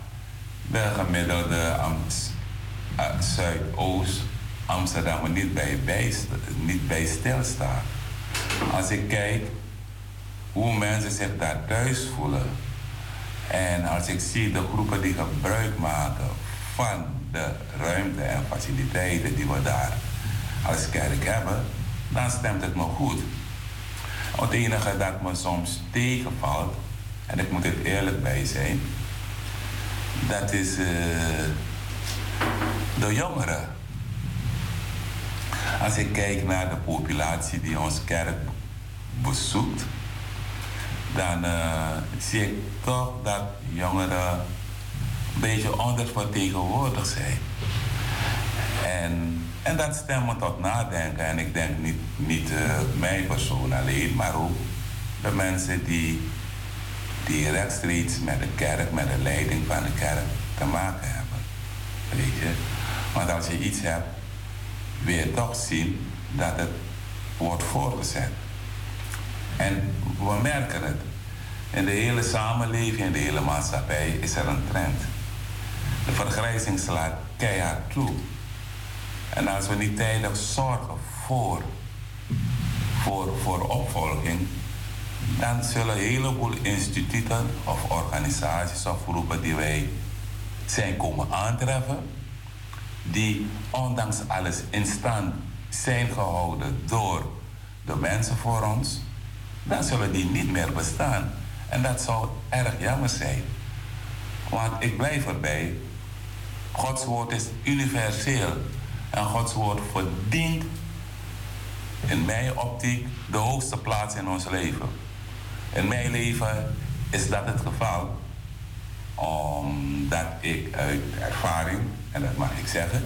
de gemiddelde Amst, uh, Zuidoost Amsterdam niet bij, bij, niet bij stilstaat. Als ik kijk hoe mensen zich daar thuis voelen. En als ik zie de groepen die gebruik maken van de ruimte en faciliteiten die we daar als kerk hebben dan stemt het me goed. Het enige dat me soms tegenvalt, en ik moet er eerlijk bij zijn, dat is uh, de jongeren. Als ik kijk naar de populatie die onze kerk bezoekt, dan uh, zie ik toch dat jongeren een beetje ondervertegenwoordigd zijn. En, en dat stemt me tot nadenken. En ik denk niet, niet uh, mijn persoon alleen, maar ook de mensen die, die rechtstreeks met de kerk, met de leiding van de kerk te maken hebben. Weet je? Want als je iets hebt, wil je toch zien dat het wordt voorgezet. En we merken het. In de hele samenleving, in de hele maatschappij is er een trend. De vergrijzing slaat keihard toe. En als we niet tijdig zorgen voor, voor, voor opvolging, dan zullen een heleboel instituten of organisaties of groepen die wij zijn komen aantreffen, die ondanks alles in stand zijn gehouden door de mensen voor ons, dan zullen die niet meer bestaan. En dat zou erg jammer zijn. Want ik blijf erbij, Gods woord is universeel. En Gods woord verdient in mijn optiek de hoogste plaats in ons leven. In mijn leven is dat het geval, omdat ik uit ervaring, en dat mag ik zeggen,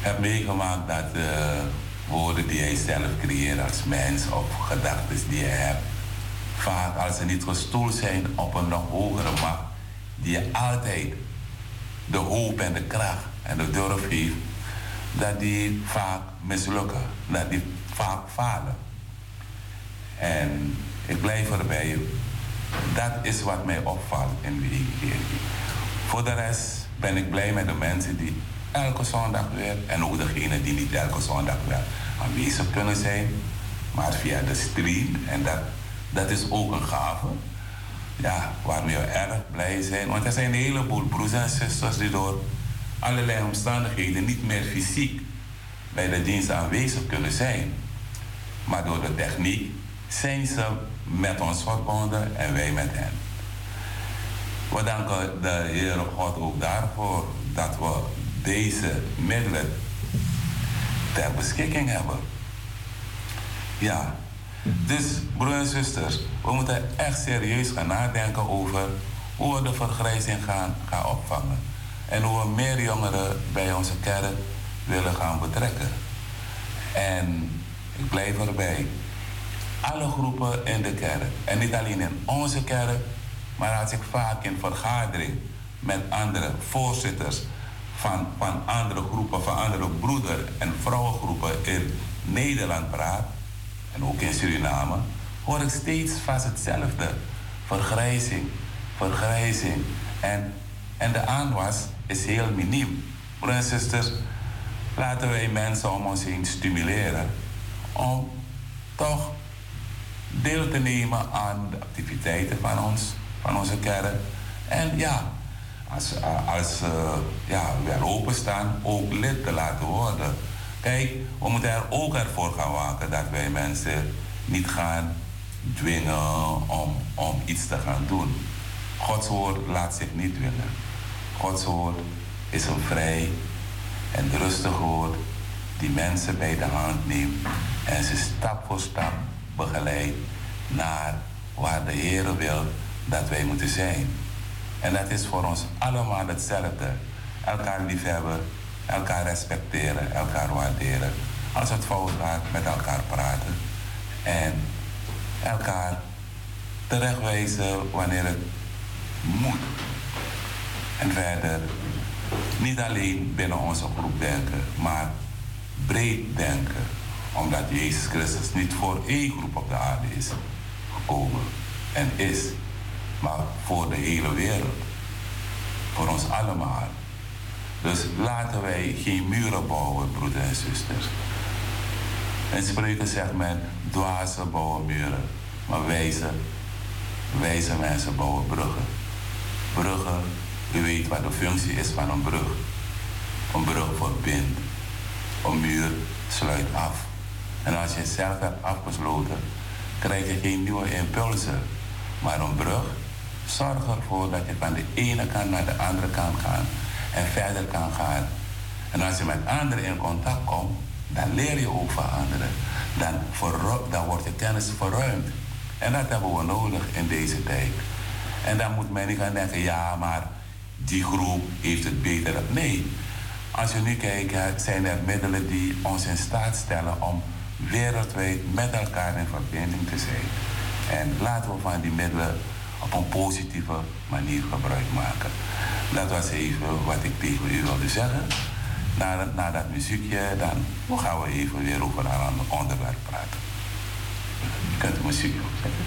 heb meegemaakt dat de woorden die hij zelf creëert als mens of gedachten die je hebt, vaak als ze niet gestoeld zijn op een nog hogere macht, die je altijd de hoop en de kracht en de durf heeft, dat die vaak mislukken, dat die vaak falen. En ik blijf erbij, dat is wat mij opvalt in de evangelie. Voor de rest ben ik blij met de mensen die elke zondag weer, en ook degenen die niet elke zondag weer aanwezig kunnen zijn, maar via de stream. En dat, dat is ook een gave. Ja, waarmee we erg blij zijn. Want er zijn een heleboel broers en zusters die door allerlei omstandigheden niet meer fysiek bij de dienst aanwezig kunnen zijn. Maar door de techniek zijn ze met ons verbonden en wij met hen. We danken de Heere God ook daarvoor dat we deze middelen ter beschikking hebben. Ja, dus broers en zusters, we moeten echt serieus gaan nadenken over hoe we de vergrijzing gaan, gaan opvangen. En hoe we meer jongeren bij onze kerk willen gaan betrekken. En ik blijf erbij. Alle groepen in de kerk. En niet alleen in onze kerk, maar als ik vaak in vergadering met andere voorzitters van, van andere groepen, van andere broeder- en vrouwengroepen in Nederland praat, en ook in Suriname, hoor ik steeds vast hetzelfde. Vergrijzing, vergrijzing. En, en de aanwas is heel miniem. Broers en zusters, laten wij mensen om ons heen stimuleren om toch deel te nemen aan de activiteiten van ons, van onze kerk. En ja, als, als uh, ja, we openstaan, ook lid te laten worden. Kijk, we moeten er ook ervoor gaan waken dat wij mensen niet gaan dwingen om, om iets te gaan doen. Gods woord laat zich niet dwingen. Gods woord is een vrij en rustig woord die mensen bij de hand neemt en ze stap voor stap begeleidt naar waar de Heer wil dat wij moeten zijn. En dat is voor ons allemaal hetzelfde. Elkaar liefhebben, elkaar respecteren, elkaar waarderen. Als het fout gaat, met elkaar praten. En elkaar terechtwijzen wanneer het moet. En verder, niet alleen binnen onze groep denken, maar breed denken. Omdat Jezus Christus niet voor één groep op de aarde is gekomen en is, maar voor de hele wereld. Voor ons allemaal. Dus laten wij geen muren bouwen, broeders en zusters. In spreuken zegt men, dwazen bouwen muren, maar wijze, wijze mensen bouwen bruggen. Bruggen, u weet wat de functie is van een brug. Een brug verbindt, een muur sluit af. En als je zelf hebt afgesloten, krijg je geen nieuwe impulsen. Maar een brug zorgt ervoor dat je van de ene kant naar de andere kant gaat en verder kan gaan. En als je met anderen in contact komt, dan leer je ook van anderen. Dan, dan wordt je kennis verruimd. En dat hebben we nodig in deze tijd. En dan moet men niet gaan denken, ja, maar die groep heeft het beter. Nee. Als je nu kijkt, zijn er middelen die ons in staat stellen om wereldwijd met elkaar in verbinding te zijn. En laten we van die middelen een positieve manier gebruik maken. Dat was even wat ik tegen u wilde zeggen. Na, dat muziekje, dan gaan we even weer over een ander onderwerp praten. Je kunt de muziek opzetten.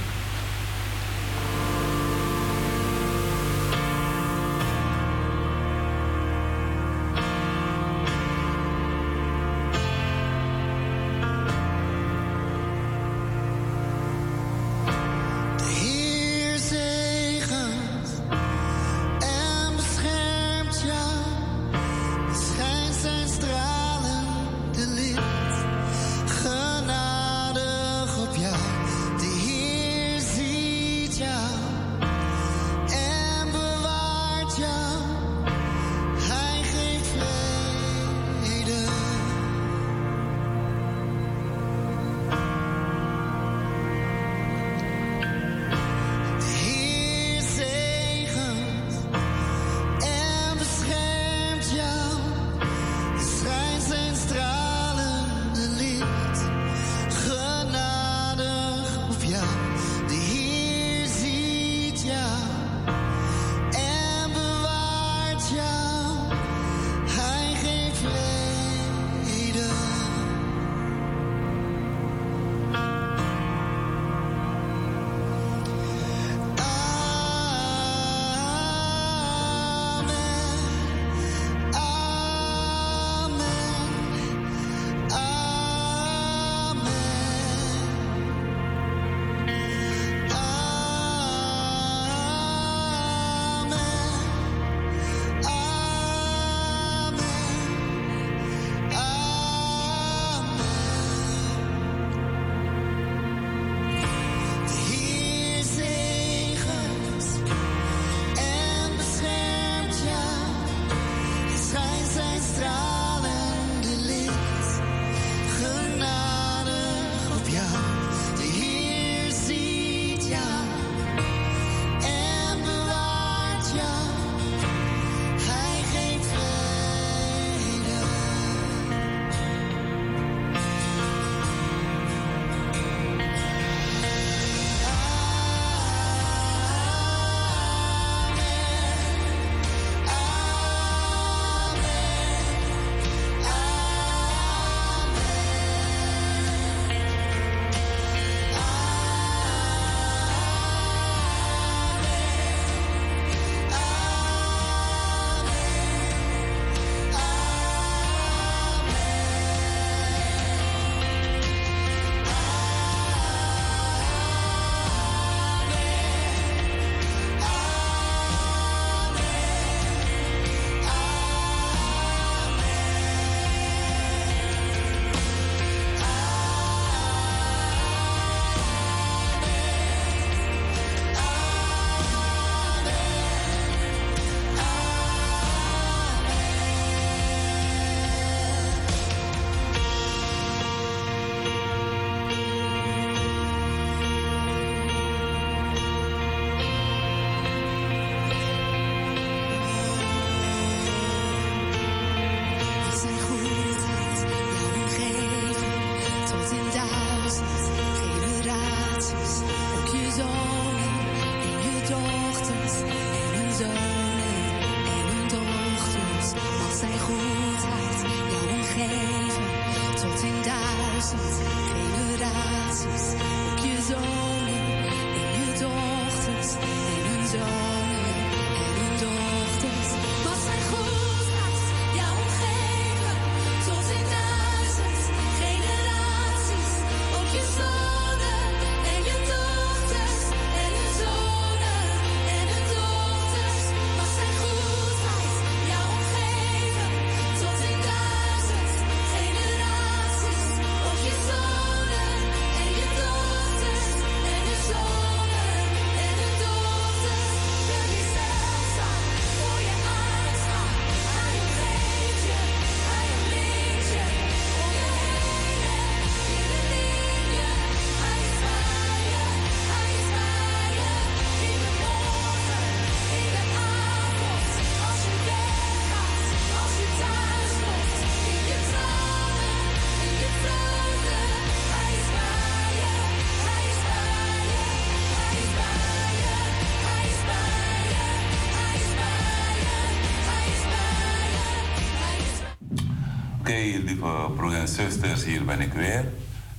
Oké, lieve broers en zusters, hier ben ik weer.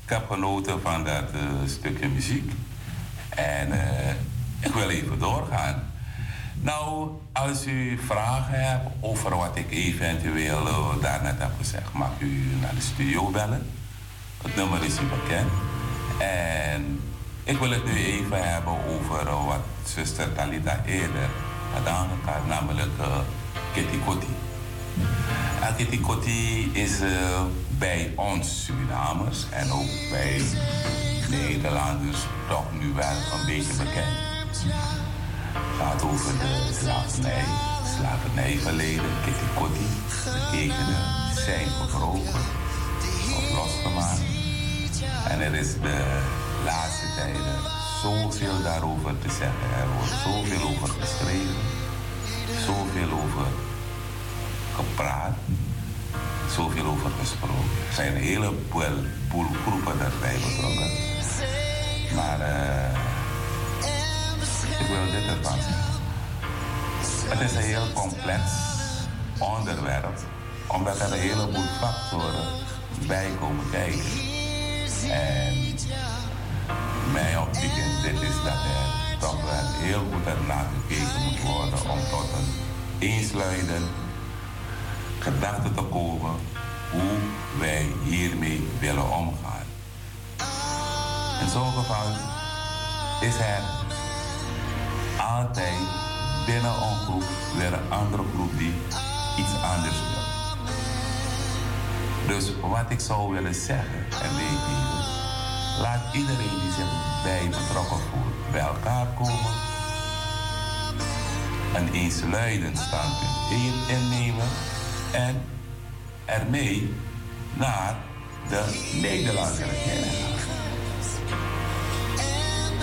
Ik heb genoten van dat uh, stukje muziek. En uh, ik wil even doorgaan. Nou, als u vragen hebt over wat ik eventueel uh, daarnet heb gezegd, mag u naar de studio bellen. Het nummer is u bekend. En ik wil het nu even hebben over wat zuster Talita eerder had aangekaart, namelijk Kitty Kotti. Kitty Kotti is uh, bij ons Surinamers en ook bij Nederlanders toch nu wel een beetje bekend. Het gaat over de slavernij, slavernijverleden, Kitty tekenen zijn gebroken of losgemaakt. En er is de laatste tijden zoveel daarover te zeggen. Er wordt zoveel over geschreven, zoveel over gepraat, zoveel over gesproken. Er zijn een heleboel groepen daarbij betrokken. Maar uh, ik wil dit ervan zeggen. Het is een heel complex onderwerp, omdat er een heleboel factoren bij komen kijken. En mijn optiek in dit is dat er toch wel heel goed naar gekeken moet worden om tot een eensluidend gedachten te komen hoe wij hiermee willen omgaan. In zo'n geval is er altijd binnen een groep weer een andere groep die iets anders wil. Dus wat ik zou willen zeggen en meegeven, laat iedereen die zich bij betrokken voelt bij elkaar komen, een eensluidend standpunt innemen en ermee naar de Nederlandse regering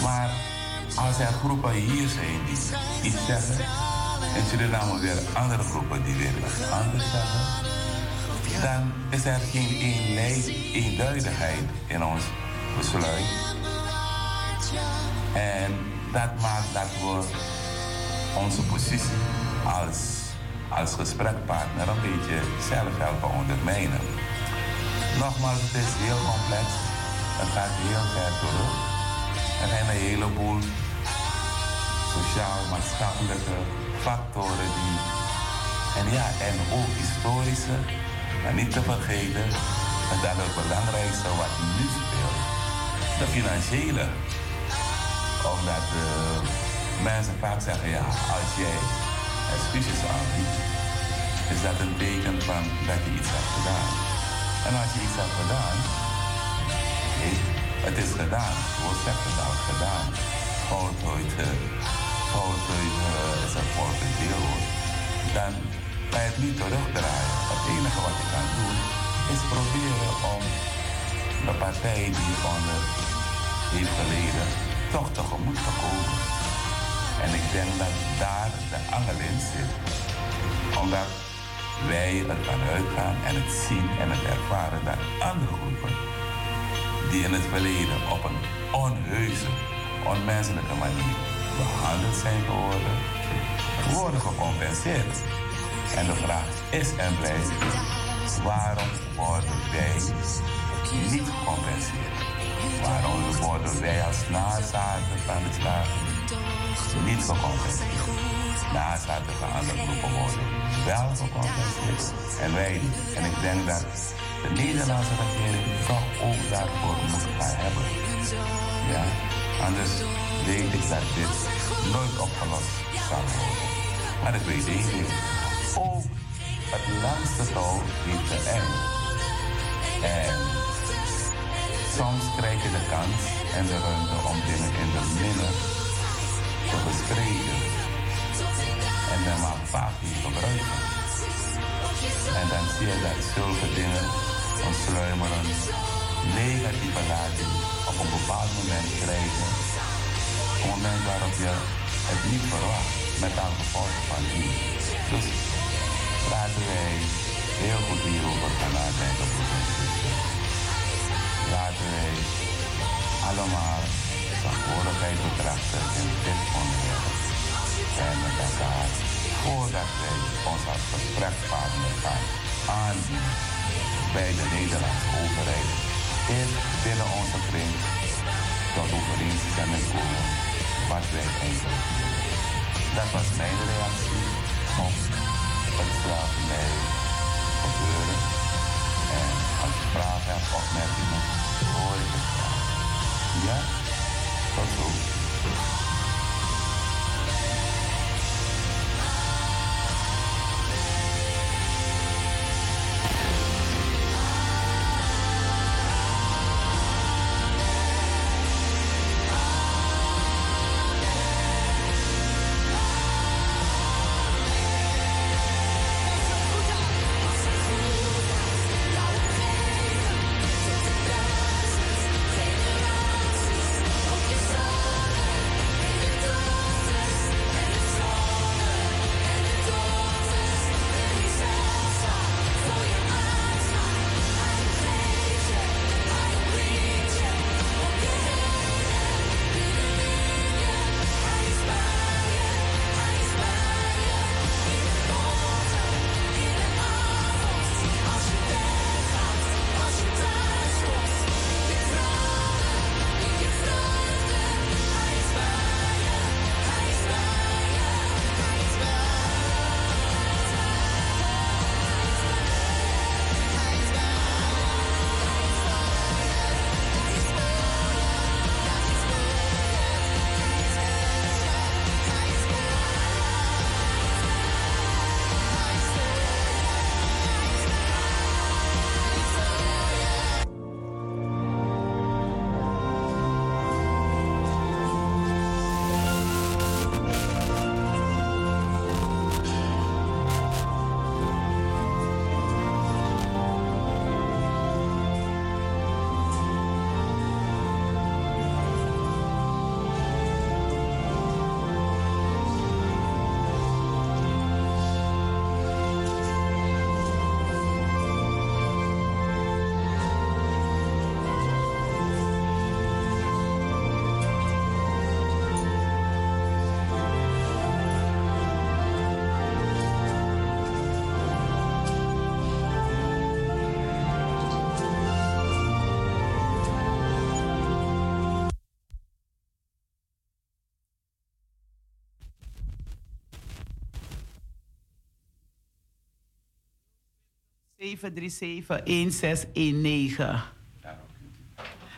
Maar als er groepen hier zijn die iets zeggen, en Suriname weer andere groepen die weer iets anders zeggen, dan is er geen eenduidigheid in ons besluit. En dat maakt dat we onze positie als als gesprekpartner een beetje zelf helpen ondermijnen. Nogmaals, het is heel complex. Het gaat heel ver terug. Er zijn een heleboel sociaal-maatschappelijke factoren die. En ja, en ook historische, maar niet te vergeten, en dat het belangrijkste wat nu speelt, de financiële. Omdat de mensen vaak zeggen, ja, als jij excuses aanbiedt, is dat een teken van dat je iets hebt gedaan. En als je iets hebt gedaan, het is gedaan. Hoe zegt het al gedaan? Voltooid, voltooid uh, is een voltooid deelwoord. Dan kan je het niet terugdraaien. Het enige wat je kan doen, is proberen om de partij die onder heeft geleden toch tegemoet te komen. En ik denk dat daar de in zit. Omdat wij ervan uitgaan en het zien en het ervaren dat andere groepen die in het verleden op een onheuse, onmenselijke manier behandeld zijn geworden, worden gecompenseerd. En de vraag is en blijft, waarom worden wij niet gecompenseerd? Waarom worden wij als nazaten van de slaven niet gecompenseerd. Nazaten van andere worden wel gecompenseerd en wij niet. En ik denk dat de Nederlandse regering toch ook daarvoor moet gaan hebben. Ja? Anders weet ik dat dit nooit opgelost zal worden. Maar ik weet ding. Ook het langste touw heeft een eind. En soms krijg je de kans en de ruimte om dingen in de midden te. En dan maar vaak niet gebruiken. En dan zie je dat zulke dingen een sluimeren negatieve lading op een bepaald moment krijgen. Een moment waarop je het niet verwacht, met aan gevolgen van die. Dus laten wij heel goed hierover gaan nadenken, broers en Laten wij allemaal verantwoordelijkheid betrachten in dit onderwerp. En met elkaar, voordat wij ons als gesprekspartner gaan aanbieden bij de Nederlandse overheid is binnen onze kring tot overeenstemming komen wat wij eigenlijk Dat was mijn reactie op het slavernij gebeuren. En als je vragen hebt, opmerkingen, hoor ik het graag. Ja, tot zo.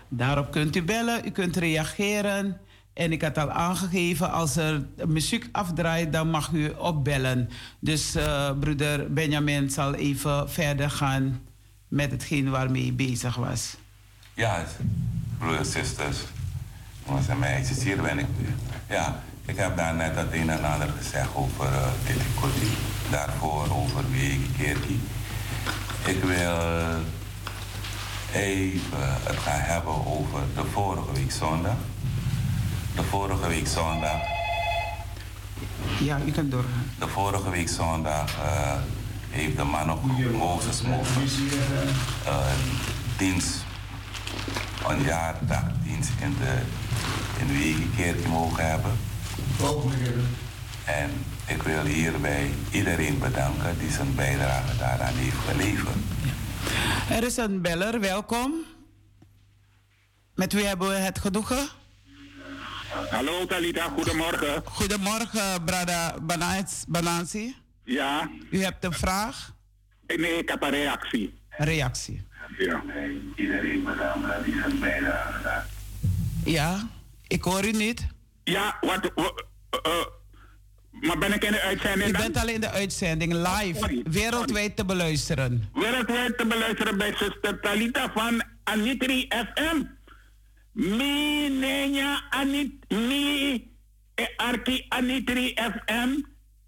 Daarop kunt u bellen, u kunt reageren. En ik had al aangegeven, als er muziek afdraait, dan mag u opbellen. Dus uh, broeder Benjamin zal even verder gaan met hetgeen waarmee hij bezig was. Ja, broeders, zusters, jongens en meisjes, hier ben ik weer. Ja, ik heb daar net het een en ander gezegd over uh, Kitty Daarvoor over Wege Kerkie. Ik wil even het gaan hebben over de vorige week zondag. De vorige week zondag. Ja, u kan door. De vorige week zondag uh, heeft de man op Mozes mogen uh, dienst, een jaardagdienst in de, in de Wegenkerk mogen hebben. En ik wil hierbij iedereen bedanken die zijn bijdrage daaraan heeft geleverd. Er is een beller, welkom. Met wie hebben we het genoegen? Hallo Talita, goedemorgen. Goedemorgen, Brada Banansi. Ja. U hebt een vraag? Nee, ik heb een reactie. Een reactie. Ja. Iedereen bedanken die zijn bijdrage Ja, ik hoor u niet. Ja, wat... Uh, maar ben ik in de uitzending? Je bent al in de uitzending, live, wereldwijd te beluisteren. Wereldwijd te beluisteren bij zuster Talita van Anitri FM. Mi nenya anit mi e arki Anitri FM.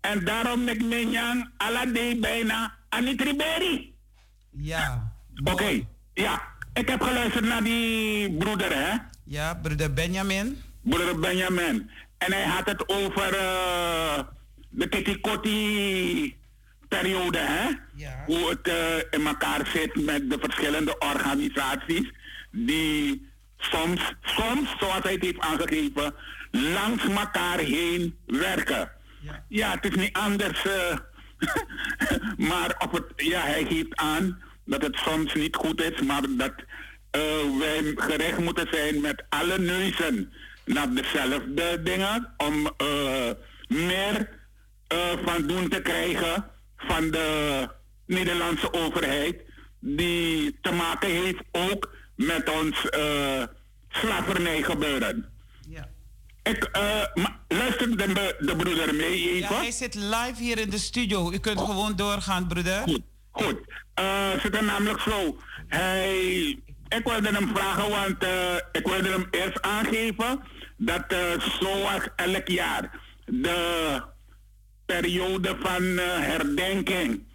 En daarom ik nenyang ala de bijna Anitri Berry. Ja. Oké, ja. Ik heb geluisterd naar die broeder, hè? Ja, broeder Benjamin. Broeder Benjamin. En hij had het over uh, de Kitty-Kotti-periode, hè? Ja. Hoe het uh, in elkaar zit met de verschillende organisaties die soms, soms, zoals hij het heeft aangegeven, langs elkaar heen werken. Ja, ja het is niet anders, uh, maar op het, ja, hij geeft aan dat het soms niet goed is, maar dat uh, wij gericht moeten zijn met alle neuzen naar dezelfde dingen om uh, meer uh, van doen te krijgen van de Nederlandse overheid, die te maken heeft ook met ons slavernij gebeuren. Ja. Ik, luister de, de broeder mee even. Ja, hij zit live hier in de studio. U kunt gewoon doorgaan, broeder. Goed, goed. Uh, zit er namelijk zo. Hij ik wilde hem vragen, want uh, ik wilde hem eerst aangeven dat uh, zoals elk jaar de periode van uh, herdenking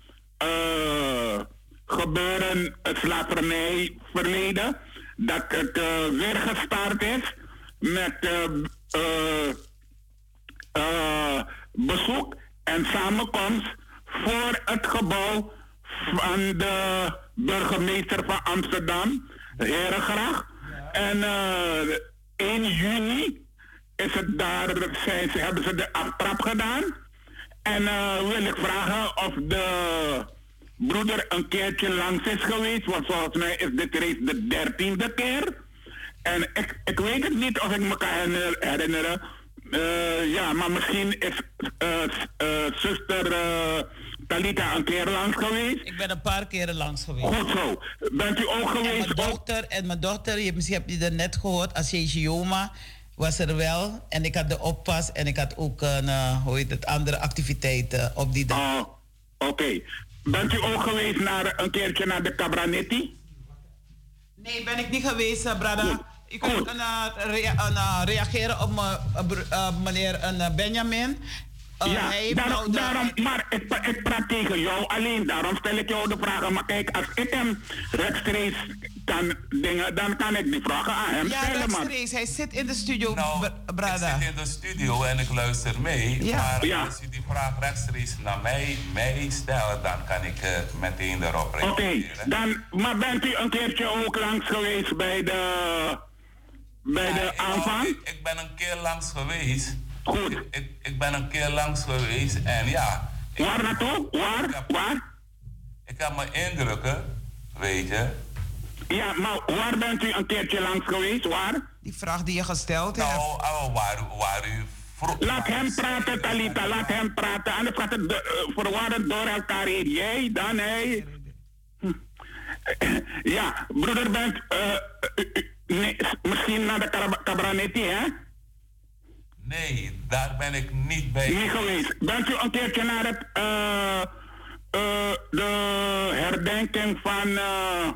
gebeuren het slavernij verleden, dat het weer gestart is met bezoek en samenkomst voor het gebouw van de burgemeester van Amsterdam Herengraag. En uh, eh, 1 juni is het daar, zijn ze, hebben ze de aftrap gedaan. En uh, wil ik vragen of de broeder een keertje langs is geweest. Want volgens mij is dit reeds de dertiende keer. En ik, ik weet het niet of ik me kan herinneren. Uh, ja, maar misschien is zuster Talita een keer langs geweest? Ik ben een paar keren langs geweest. Goed zo. Bent u ook geweest? En mijn dochter, en mijn dochter je, misschien heb je er net gehoord, Asiesioma was er wel. En ik had de oppas en ik had ook een, uh, hoe heet het, andere activiteiten op die dag. Oh, oké. Bent u ook geweest naar, een keertje naar de Cabranetti? Nee, ben ik niet geweest, uh, Brada. Ik uh, rea uh, reageren op meneer Benjamin. Oh, ja, daarom, daarom, maar ik, ik praat tegen jou alleen. Daarom stel ik jou de vragen. Maar kijk, als ik hem rechtstreeks kan dingen, dan kan ik die vragen aan hem ja, stellen. Ja, rechtstreeks. Hij zit in de studio, nou, Brada. Ik zit in de studio en ik luister mee. Ja. Maar ja. als je die vraag rechtstreeks naar mij, mij stelt, dan kan ik uh, meteen erop reageren. Oké, dan, maar bent u een keertje ook langs geweest bij de, bij de aanvang? Ik, ik ben een keer langs geweest. Goed. Ik, ik, ben een keer langs geweest en ja. Waar naartoe? Waar? Ik heb, Waar? Ik heb mijn indrukken, weet je. Ja, maar waar bent u een keertje langs geweest? Waar? Die vraag die je gesteld nou, hebt. Nou, waar, waar u vroeg. Laat hem praten, Talita, laat hem praten. Anders gaat het uh, verwarren door elkaar heen. Jij, dan hij. Hm. Ja, broeder bent uh, nee, misschien naar de Cabranetti, hè? Nee, daar ben ik niet bij. Niet. Bent u een keertje naar het, uh, uh, de herdenking van uh,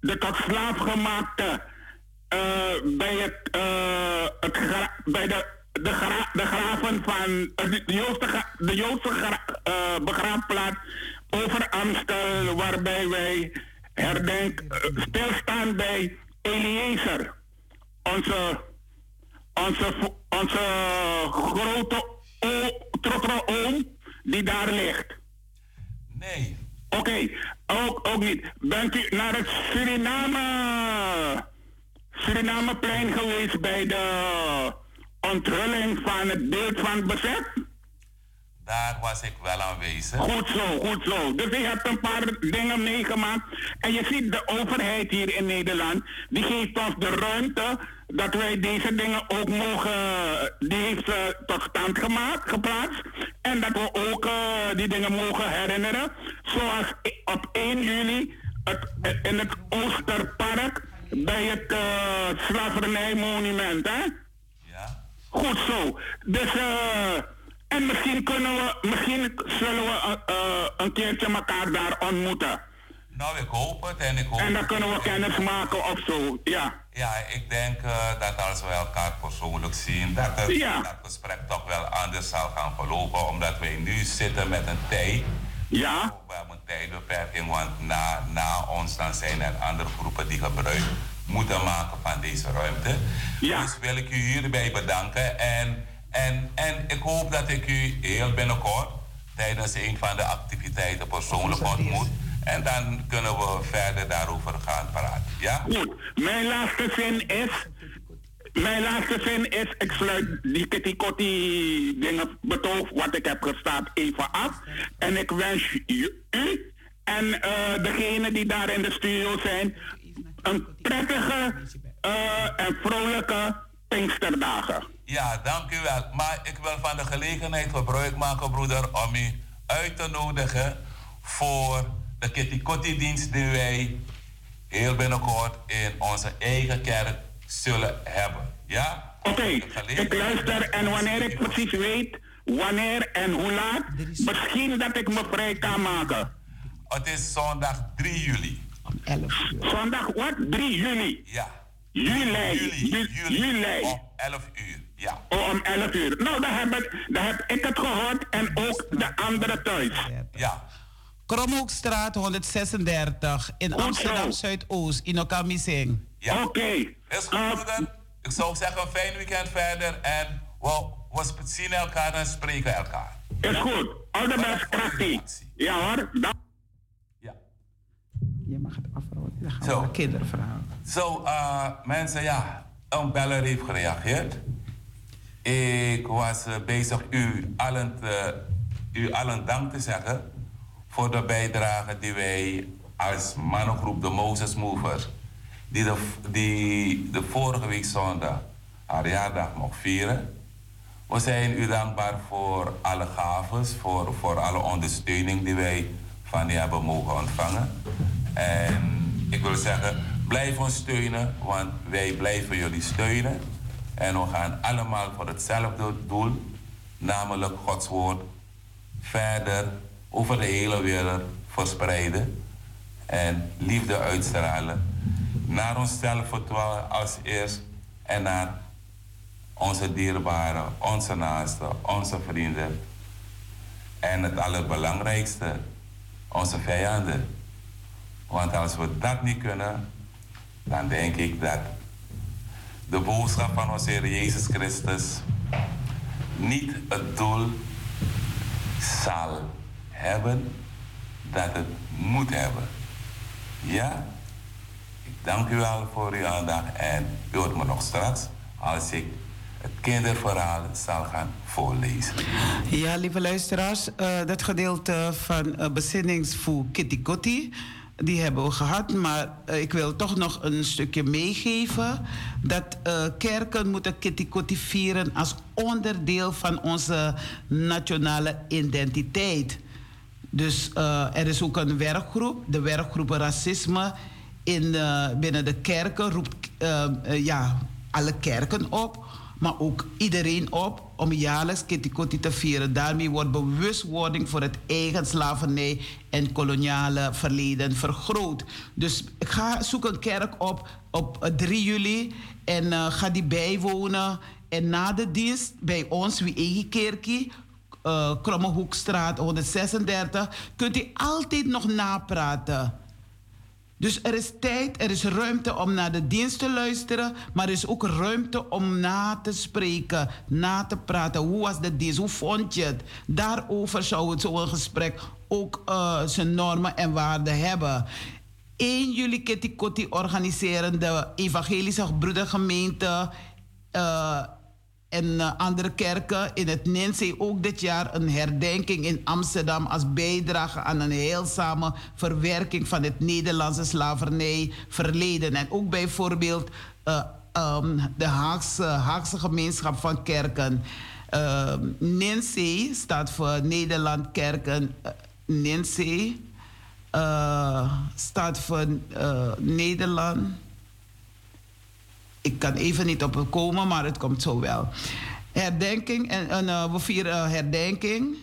de tot slaafgemaakte bij, het, bij de, de, de graven van de Joodse, de Joodse gra, begraafplaats over Amstel, waarbij wij herdenk, stilstaan bij Eliezer onze, onze, onze grote oom die daar ligt? Nee. Oké, okay. ook, ook niet. Bent u naar het Suriname, Surinameplein geweest bij de onthulling van het beeld van bezet? Daar was ik wel aanwezig. Goed zo, goed zo. Dus je hebt een paar dingen meegemaakt. En je ziet de overheid hier in Nederland, die geeft ons de ruimte dat wij deze dingen ook mogen, die heeft ze tot stand gemaakt, geplaatst. En dat we ook uh, die dingen mogen herinneren. Zoals op 1 juli het, in het Oosterpark bij het uh, slavernijmonument, hè? Ja. Goed zo. Dus, uh, en misschien kunnen we, misschien zullen we een keertje elkaar daar ontmoeten. Nou, ik hoop het en ik hoop En dan kunnen we kennis maken of zo, ja. Ja, ik denk uh, dat als we elkaar persoonlijk zien, dat het, ja. dat gesprek toch wel anders zal gaan verlopen, omdat wij nu zitten met een tijd. Ja. We hebben een tijdbeperking, want na, na ons dan zijn er andere groepen die gebruik moeten maken van deze ruimte. Ja. Dus wil ik u hierbij bedanken en, en, en ik hoop dat ik u heel binnenkort tijdens een van de activiteiten persoonlijk ontmoet. En dan kunnen we verder daarover gaan praten. Ja? Goed. Mijn laatste zin is. Mijn laatste zin is, ik sluit die kitty dingen betoog wat ik heb gestaat even af. En ik wens u en uh, degene die daar in de studio zijn een prettige uh, en vrolijke Pinksterdagen. Ja, dank u wel. Maar ik wil van de gelegenheid gebruik maken, broeder, om u uit te nodigen voor de Kitty Kotti dienst die wij heel binnenkort in onze eigen kerk zullen hebben. Ja? Oké, ik luister en wanneer ik precies weet wanneer en hoe laat, misschien dat ik me vrij kan maken. Het is zondag 3 juli. Om 11 uur. Zondag wat? 3 juli? Ja. Juli. Juli. Juli. Om 11 uur. Ja. Oh, om 11 uur. Nou, dan heb, ik, dan heb ik het gehoord en ook de anderen thuis. Ja. Kromhoekstraat 136 in Amsterdam Zuidoost, in Okamising. Ja. Oké. Okay. Is goed, uh, Ik zou zeggen, een fijn weekend verder en we, we zien elkaar en spreken elkaar. Is goed. All the best, krachtig. Ja hoor. Ja. Je mag het afronden. Dan gaan so, we kinderverhaal. Zo, uh, mensen, ja. Een beller heeft gereageerd. Ik was uh, bezig u allen, te, u allen dank te zeggen voor de bijdrage die wij als mannengroep de Moses Movers, die de, de vorige week zondag haar jaardag mocht vieren. We zijn u dankbaar voor alle gaves, voor, voor alle ondersteuning die wij van u hebben mogen ontvangen. En ik wil zeggen, blijf ons steunen, want wij blijven jullie steunen. En we gaan allemaal voor hetzelfde doel, namelijk Gods woord, verder over de hele wereld verspreiden en liefde uitstralen. Naar onszelf als eerst en naar onze dierbaren, onze naasten, onze vrienden. En het allerbelangrijkste, onze vijanden. Want als we dat niet kunnen, dan denk ik dat de boodschap van onze Heer Jezus Christus niet het doel zal hebben dat het moet hebben. Ja? Ik dank u wel voor uw aandacht en u hoort me nog straks als ik het kinderverhaal zal gaan voorlezen. Ja, lieve luisteraars, uh, dat gedeelte van uh, bezinningsvoer Kitty Kotti die hebben we gehad. Maar uh, ik wil toch nog een stukje meegeven. Dat kerken moeten Kitty vieren als onderdeel van onze nationale identiteit. Dus uh, er is ook een werkgroep, de werkgroep Racisme in, binnen de kerken roept ja, alle kerken op maar ook iedereen op om jaarlijks Kitty te vieren. Daarmee wordt bewustwording voor het eigen slavernij en koloniale verleden vergroot. Dus ga zoek een kerk op op 3 juli en ga die bijwonen. En na de dienst bij ons, wie eigen kerkie, uh, Krommehoekstraat 136, kunt u altijd nog napraten. Dus er is tijd, er is ruimte om naar de dienst te luisteren, maar er is ook ruimte om na te spreken, na te praten. Hoe was de dienst? Hoe vond je het? Daarover zou het zo'n gesprek ook uh, zijn normen en waarden hebben. 1 juli Kitty Kotti organiseren de Evangelische Broedergemeente. Uh, en eh, andere kerken in het Ninsee ook dit jaar een herdenking in Amsterdam als bijdrage aan een heilzame verwerking van het Nederlandse slavernijverleden. En ook bijvoorbeeld uh, um, de Haagse, Haagse gemeenschap van kerken. Uh, staat voor Nederland Kerken. Uh, staat voor Nederland ik kan even niet op het komen, maar het komt zo wel. Herdenking, en, en uh, we vieren herdenking.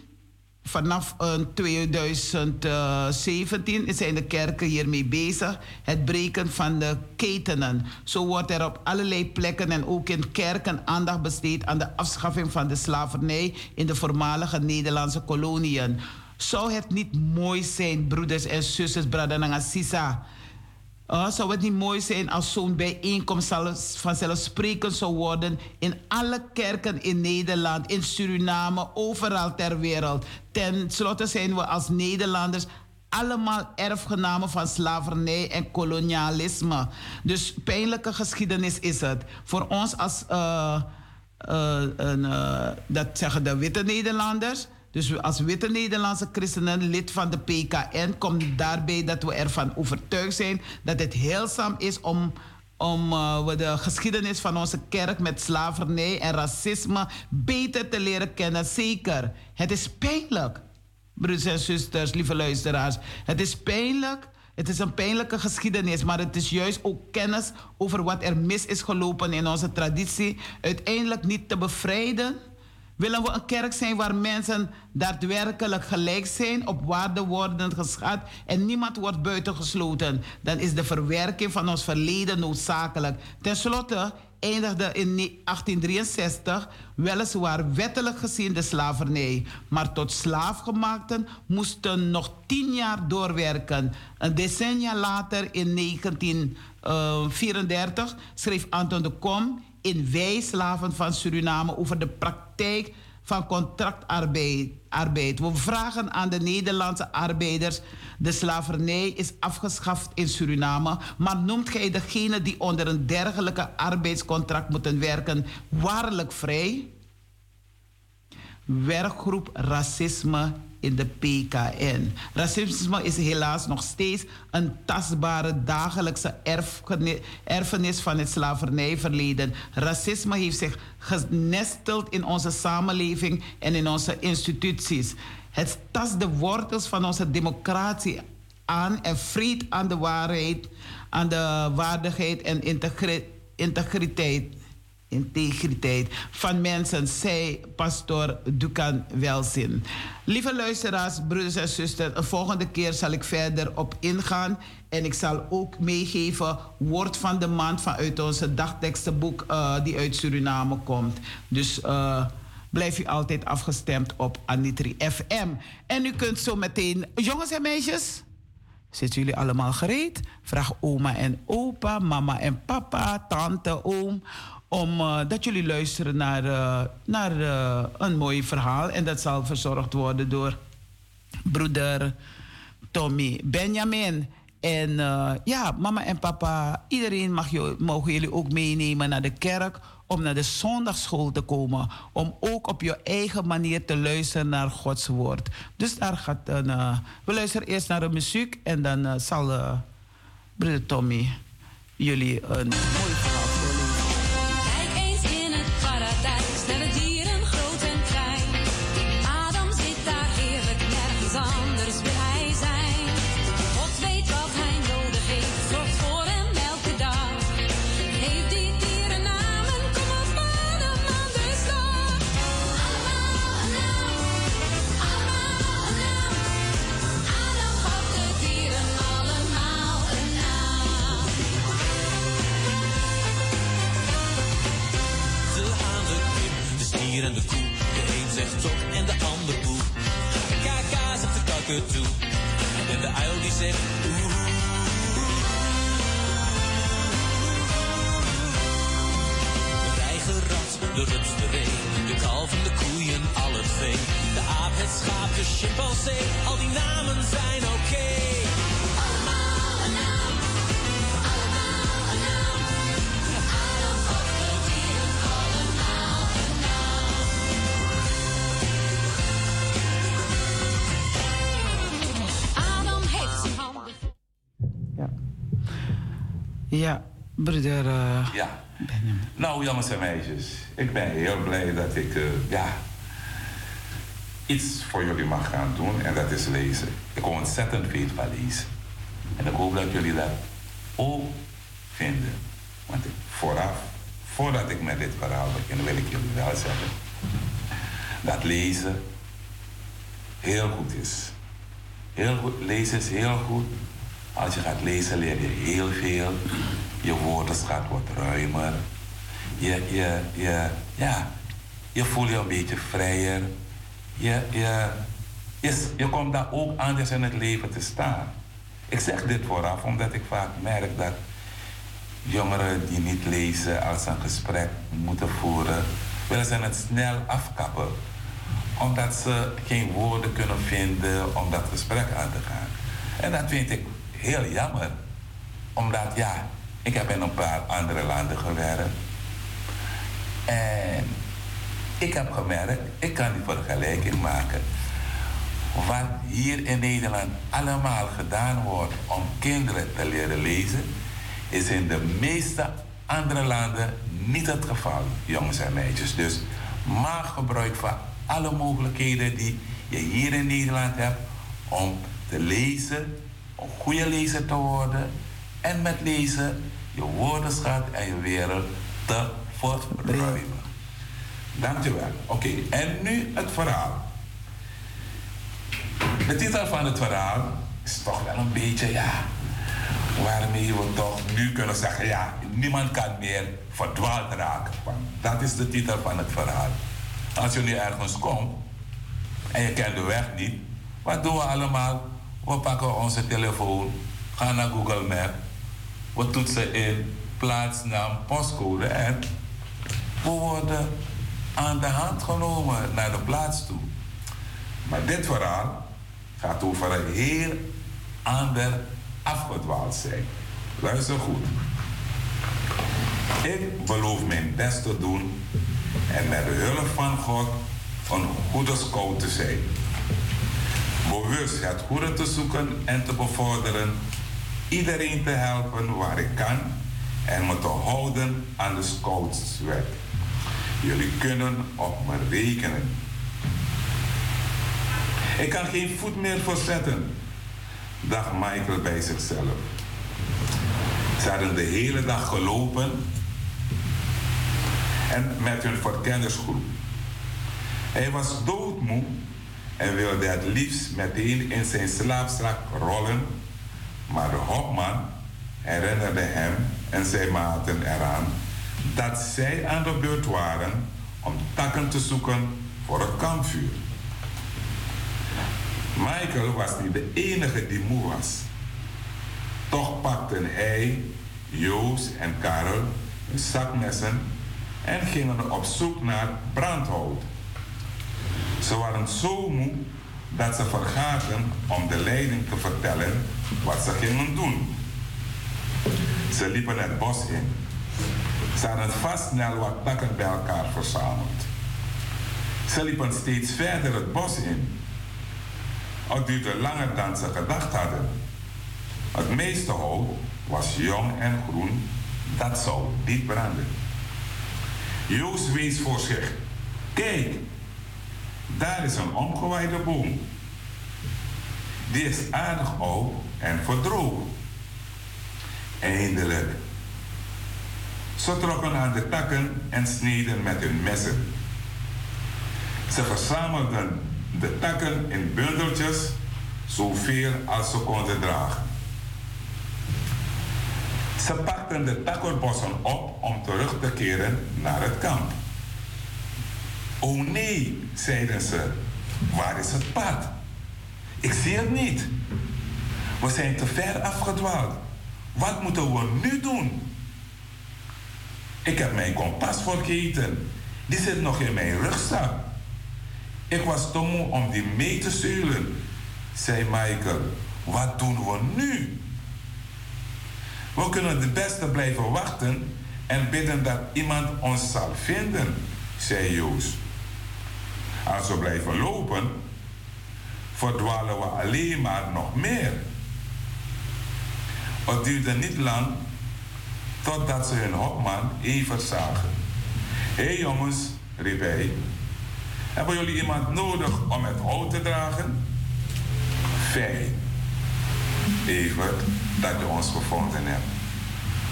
Vanaf uh, 2017 zijn de kerken hiermee bezig. Het breken van de ketenen. Zo wordt er op allerlei plekken en ook in kerken aandacht besteed aan de afschaffing van de slavernij in de voormalige Nederlandse koloniën. Zou het niet mooi zijn, broeders en zusters, Bradananga Sisa? Uh, zou het niet mooi zijn als zo'n bijeenkomst vanzelfsprekend zou worden in alle kerken in Nederland, in Suriname, overal ter wereld. Ten slotte zijn we als Nederlanders allemaal erfgenamen van slavernij en kolonialisme. Dus pijnlijke geschiedenis is het. Voor ons als, uh, uh, dat zeggen de witte Nederlanders. Dus als witte Nederlandse christenen, lid van de PKN, komt daarbij dat we ervan overtuigd zijn dat het heelzaam is om om uh, de geschiedenis van onze kerk met slavernij en racisme beter te leren kennen. Zeker, het is pijnlijk, broeders en zusters, lieve luisteraars. Het is pijnlijk. Het is een pijnlijke geschiedenis, maar het is juist ook kennis over wat er mis is gelopen in onze traditie uiteindelijk niet te bevrijden Willen we een kerk zijn waar mensen daadwerkelijk gelijk zijn, op waarde worden geschat en niemand wordt buitengesloten? Dan is de verwerking van ons verleden noodzakelijk. Ten slotte eindigde in 1863 weliswaar wettelijk gezien de slavernij, maar tot slaafgemaakten moesten nog tien jaar doorwerken. Een decennia later, in 1934, eh, schreef Anton de Kom in Wij Slaven van Suriname over de praktijk van contractarbeid. We vragen aan de Nederlandse arbeiders: de slavernij is afgeschaft in Suriname, maar noemt gij degene die onder een dergelijke arbeidscontract moeten werken waarlijk vrij? Werkgroep Racisme in de PKN. Racisme is helaas nog steeds een tastbare dagelijkse erfenis van het slavernijverleden. Racisme heeft zich genesteld in onze samenleving en in onze instituties. Het tast de wortels van onze democratie aan en vreet aan de waarheid, aan de waardigheid en integriteit integriteit van mensen, zei pastor Dukan Welzin. Lieve luisteraars, broeders en zusters, een volgende keer zal ik verder op ingaan. En ik zal ook meegeven woord van de maand vanuit onze dagtekstenboek uh, die uit Suriname komt. Dus uh, blijf u altijd afgestemd op Anitri FM. En u kunt zo meteen, jongens en meisjes, zitten jullie allemaal gereed? Vraag oma en opa, mama en papa, tante, oom om uh, dat jullie luisteren naar, uh, naar uh, een mooi verhaal. En dat zal verzorgd worden door broeder Tommy Benjamin. En ja, mama en papa, iedereen mag je, mogen jullie ook meenemen naar de kerk om naar de zondagschool te komen. Om ook op je eigen manier te luisteren naar Gods woord. Dus daar gaat een. we luisteren eerst naar de muziek en dan zal broeder Tommy jullie een mooi En de uil die zegt oeh. De rups, de ree, de kalven, de koeien, al het vee. De aap, het schaap, de chimpansee, al die namen zijn oké. Ja, broeder. Uh, ja. Nou, jongens en meisjes, ik ben heel blij dat ik uh, ja, iets voor jullie mag gaan doen en dat is lezen. Ik kom ontzettend veel van lezen. En ik hoop dat jullie dat ook vinden. Want vooraf, voordat ik met dit verhaal begin, wil ik jullie wel zeggen dat lezen heel goed is. Heel goed, lezen is heel goed als je gaat lezen leer je heel veel. Je woordenschat wordt ruimer. Je, je, je, ja, je voelt je een beetje vrijer. Je, je, je, je komt daar ook anders in het leven te staan. Ik zeg dit vooraf omdat ik vaak merk dat jongeren die niet lezen als een gesprek moeten voeren, willen ze het snel afkappen. Omdat ze geen woorden kunnen vinden om dat gesprek aan te gaan. En dat vind ik heel jammer. Omdat ja, ik heb in een paar andere landen gewerkt. En ik heb gemerkt, ik kan die vergelijking maken. Wat hier in Nederland allemaal gedaan wordt om kinderen te leren lezen, is in de meeste andere landen niet het geval, jongens en meisjes. Dus maak gebruik van alle mogelijkheden die je hier in Nederland hebt om te lezen, om goede lezer te worden en met lezen je woordenschat en je wereld te verruimen. Dankjewel. Oké, en nu het verhaal. De titel van het verhaal is toch wel een beetje, ja, waarmee we toch nu kunnen zeggen, ja, niemand kan meer verdwaald raken. Dat is de titel van het verhaal. Als je nu ergens komt en je kent de weg niet, wat doen we allemaal? We pakken onze telefoon, gaan naar Google Maps, we toetsen in plaatsnaam, postcode en we worden aan de hand genomen naar de plaats toe. Maar dit verhaal gaat over een heel ander afgedwaald zijn. Luister goed. Ik beloof mijn best te doen en met de hulp van God een goede scout te zijn. Bewust het goede te zoeken en te bevorderen, iedereen te helpen waar ik kan en me te houden aan de scoutswet. Jullie kunnen op me rekenen. Ik kan geen voet meer verzetten, dacht Michael bij zichzelf. Ze hadden de hele dag gelopen en met hun verkennersgroep. Hij was doodmoe en wilde het liefst meteen in zijn slaapzak rollen, maar de hopman herinnerde hem en zijn maten eraan dat zij aan de beurt waren om takken te zoeken voor het kampvuur. Michael was niet de enige die moe was. Toch pakten hij, Joost en Karel hun zakmessen en gingen op zoek naar brandhout. Ze waren zo moe dat ze vergaten om de leiding te vertellen wat ze gingen doen. Ze liepen het bos in. Ze hadden vast snel wat takken bij elkaar verzameld. Ze liepen steeds verder het bos in. Het duurde langer dan ze gedacht hadden. Het meeste hout was jong en groen, dat zou niet branden. Joost wees voor zich. Kijk, daar is een omgewaaide boom. Die is aardig oud en verdroogd. Eindelijk. Ze trokken aan de takken en sneden met hun messen. Ze verzamelden de takken in bundeltjes, zoveel als ze konden dragen. Ze pakten de takkenbossen op om terug te keren naar het kamp. Oh nee, zeiden ze, waar is het pad? Ik zie het niet. We zijn te ver afgedwaald. Wat moeten we nu doen? Ik heb mijn kompas vergeten. Die zit nog in mijn rugzak. Ik was te om die mee te sturen, zei Michael. Wat doen we nu? We kunnen het beste blijven wachten en bidden dat iemand ons zal vinden, zei Joost. Als we blijven lopen, verdwalen we alleen maar nog meer. Het duurde niet lang totdat ze hun hopman even zagen. Hé hey jongens, riep hij, hebben jullie iemand nodig om het hout te dragen? Fijn. Even dat je ons gevonden hebt.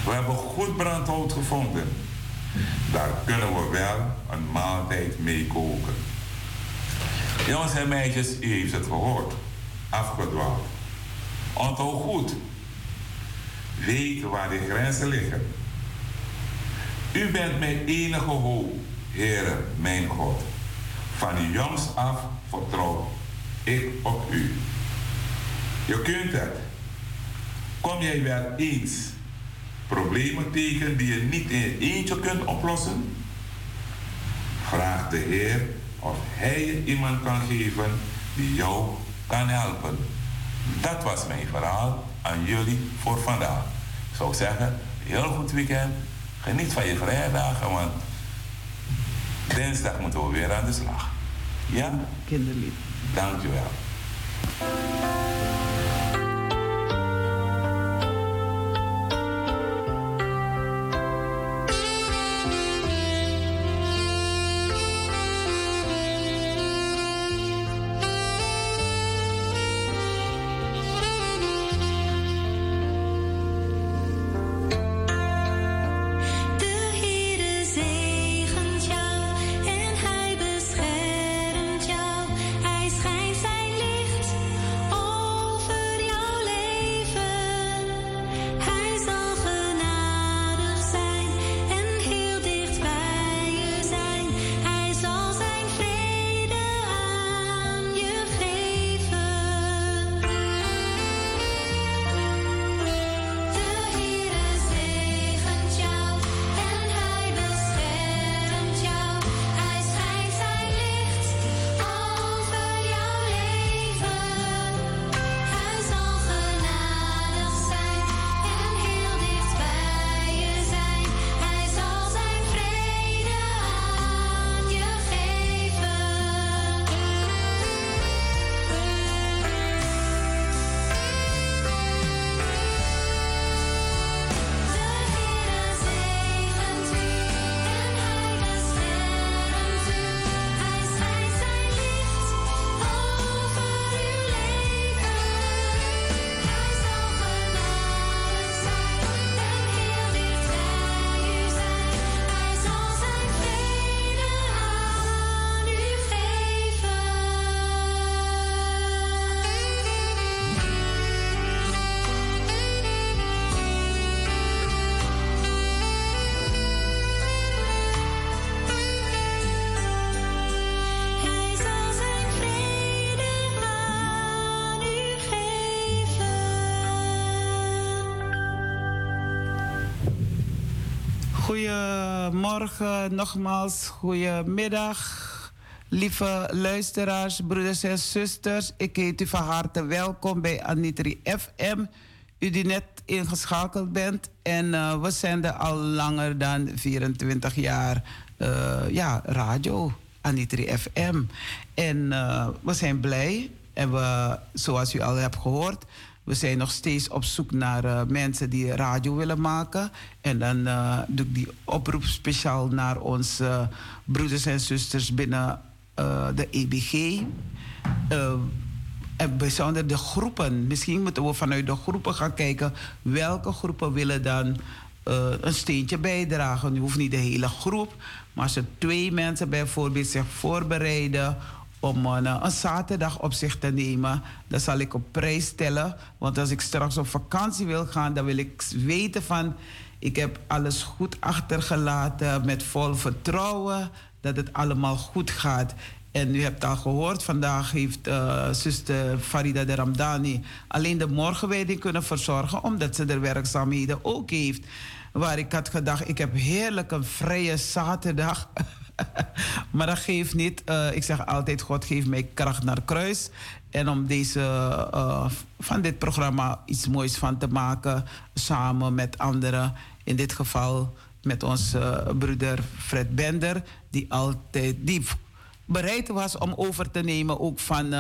We hebben goed brandhout gevonden. Daar kunnen we wel een maaltijd mee koken. Jongens en meisjes, u heeft het gehoord. Afgedwaald. Onthoud goed. Weet waar de grenzen liggen. U bent mijn enige hoop, Heere, mijn God. Van jongs af vertrouw ik op u. Je kunt het. Kom jij wel eens problemen tegen die je niet in je eentje kunt oplossen? Vraag de Heer of Hij je iemand kan geven die jou kan helpen. Dat was mijn verhaal aan jullie voor vandaag. Ik zou zeggen, heel goed weekend. Geniet van je vrijdagen, want dinsdag moeten we weer aan de slag. Ja? Kinderlied. Dankjewel. Goedemorgen, nogmaals, goedemiddag. Lieve luisteraars, broeders en zusters, ik heet u van harte welkom bij Anitri FM. U die net ingeschakeld bent en uh, we zenden al langer dan 24 jaar uh, ja, radio, Anitri FM. En uh, we zijn blij en we, zoals u al hebt gehoord, we zijn nog steeds op zoek naar uh, mensen die radio willen maken. En dan uh, doe ik die oproep speciaal naar onze uh, broeders en zusters binnen de EBG. en bijzonder de groepen. Misschien moeten we vanuit de groepen gaan kijken welke groepen willen dan een steentje bijdragen. Nu hoeft niet de hele groep, maar als er twee mensen bijvoorbeeld zich voorbereiden om een, zaterdag op zich te nemen. Dat zal ik op prijs stellen. Want als ik straks op vakantie wil gaan, dan wil ik weten van... ik heb alles goed achtergelaten met vol vertrouwen dat het allemaal goed gaat. En u hebt al gehoord, vandaag heeft uh, zuster Farida de Ramdani alleen de morgenwijding kunnen verzorgen, omdat ze er werkzaamheden ook heeft. Waar ik had gedacht, ik heb heerlijk een vrije zaterdag. maar dat geeft niet. Uh, ik zeg altijd: God geeft mij kracht naar kruis. En om deze, uh, van dit programma iets moois van te maken, samen met anderen. In dit geval met onze broeder Fred Bender, die altijd die bereid was om over te nemen, ook van,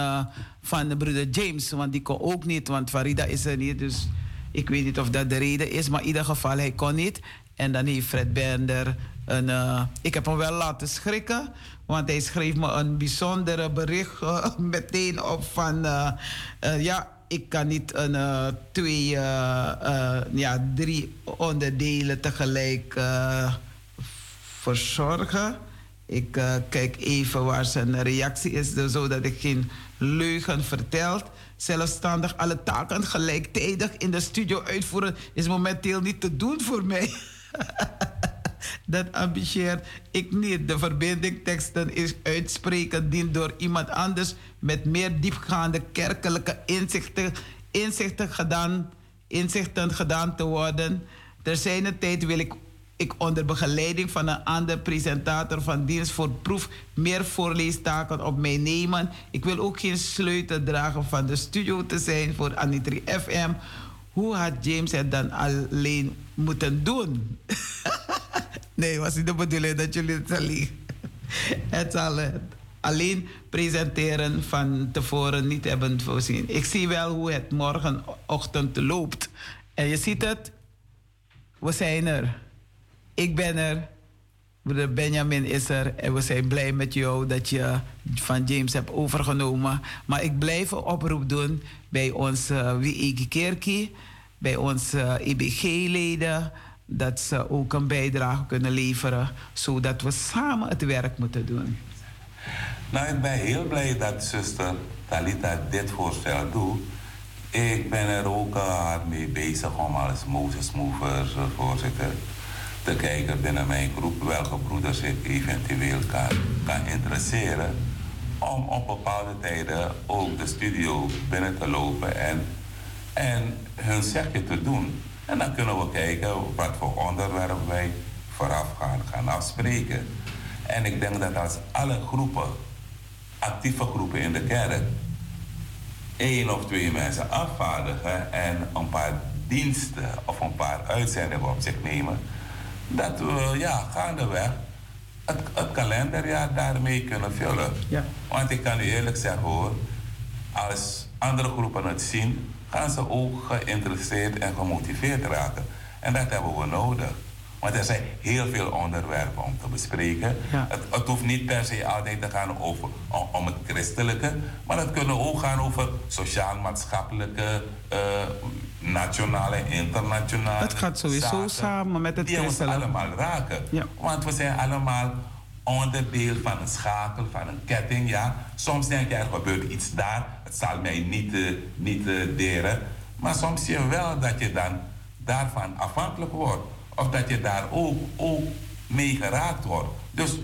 van de broeder James. Want die kon ook niet, want Farida is er niet. Dus ik weet niet of dat de reden is, maar in ieder geval, hij kon niet. En dan heeft Fred Bender een. Uh, ik heb hem wel laten schrikken, want hij schreef me een bijzondere bericht uh, meteen op van. Uh, ja, ik kan niet een, twee, ja, drie onderdelen tegelijk verzorgen. Ik kijk even waar zijn reactie is, zodat ik geen leugen vertel. Zelfstandig alle taken gelijktijdig in de studio uitvoeren is momenteel niet te doen voor mij. dat ambitieer ik niet. De verbindingteksten is uitspreken dient door iemand anders met meer diepgaande kerkelijke inzichten, inzichten, gedaan, inzichten gedaan te worden. Ter zijn tijd wil ik ik onder begeleiding van een andere presentator van dienst voor proef meer voorleestaken op mij nemen. Ik wil ook geen sleutel dragen van de studio te zijn voor Anitri FM. Hoe had James het dan alleen moeten doen? nee, was niet de bedoeling dat jullie het alleen. het zal alleen presenteren van tevoren niet hebben voorzien. Ik zie wel hoe het morgenochtend loopt. En je ziet het, we zijn er. Ik ben er. Broeder Benjamin is er. En we zijn blij met jou dat je van James hebt overgenomen. Maar ik blijf een oproep doen bij onze uh, Wiegi Kerkie, bij onze IBG-leden. E dat ze ook een bijdrage kunnen leveren, zodat we samen het werk moeten doen. Nou, ik ben heel blij dat zuster Talita dit voorstel doet. Ik ben er ook hard mee bezig om als Moses Movers voorzitter te kijken binnen mijn groep welke broeders ik eventueel kan, kan interesseren. Om op bepaalde tijden ook de studio binnen te lopen en, en hun zegje te doen. En dan kunnen we kijken wat voor onderwerp wij vooraf gaan, gaan afspreken. En ik denk dat als alle groepen, actieve groepen in de kerk, één of twee mensen afvaardigen en een paar diensten of een paar uitzendingen op zich nemen, dat we ja, gaandeweg het, het kalenderjaar daarmee kunnen vullen. Ja. Want ik kan u eerlijk zeggen hoor, als andere groepen het zien, gaan ze ook geïnteresseerd en gemotiveerd raken. En dat hebben we nodig. Want er zijn heel veel onderwerpen om te bespreken. Het, het, hoeft niet per se altijd te gaan over, om, het christelijke, maar het kunnen ook gaan over sociaal-maatschappelijke, uh, nationale, internationale. Het gaat sowieso samen met het die ons allemaal raken. Want we zijn allemaal onderdeel van een schakel, van een ketting. Ja. Soms denk je er gebeurt iets daar, het zal mij niet, uh, niet uh, deren. Maar soms zie je wel dat je dan daarvan afhankelijk wordt. Of dat je daar ook, ook mee geraakt wordt. Dus,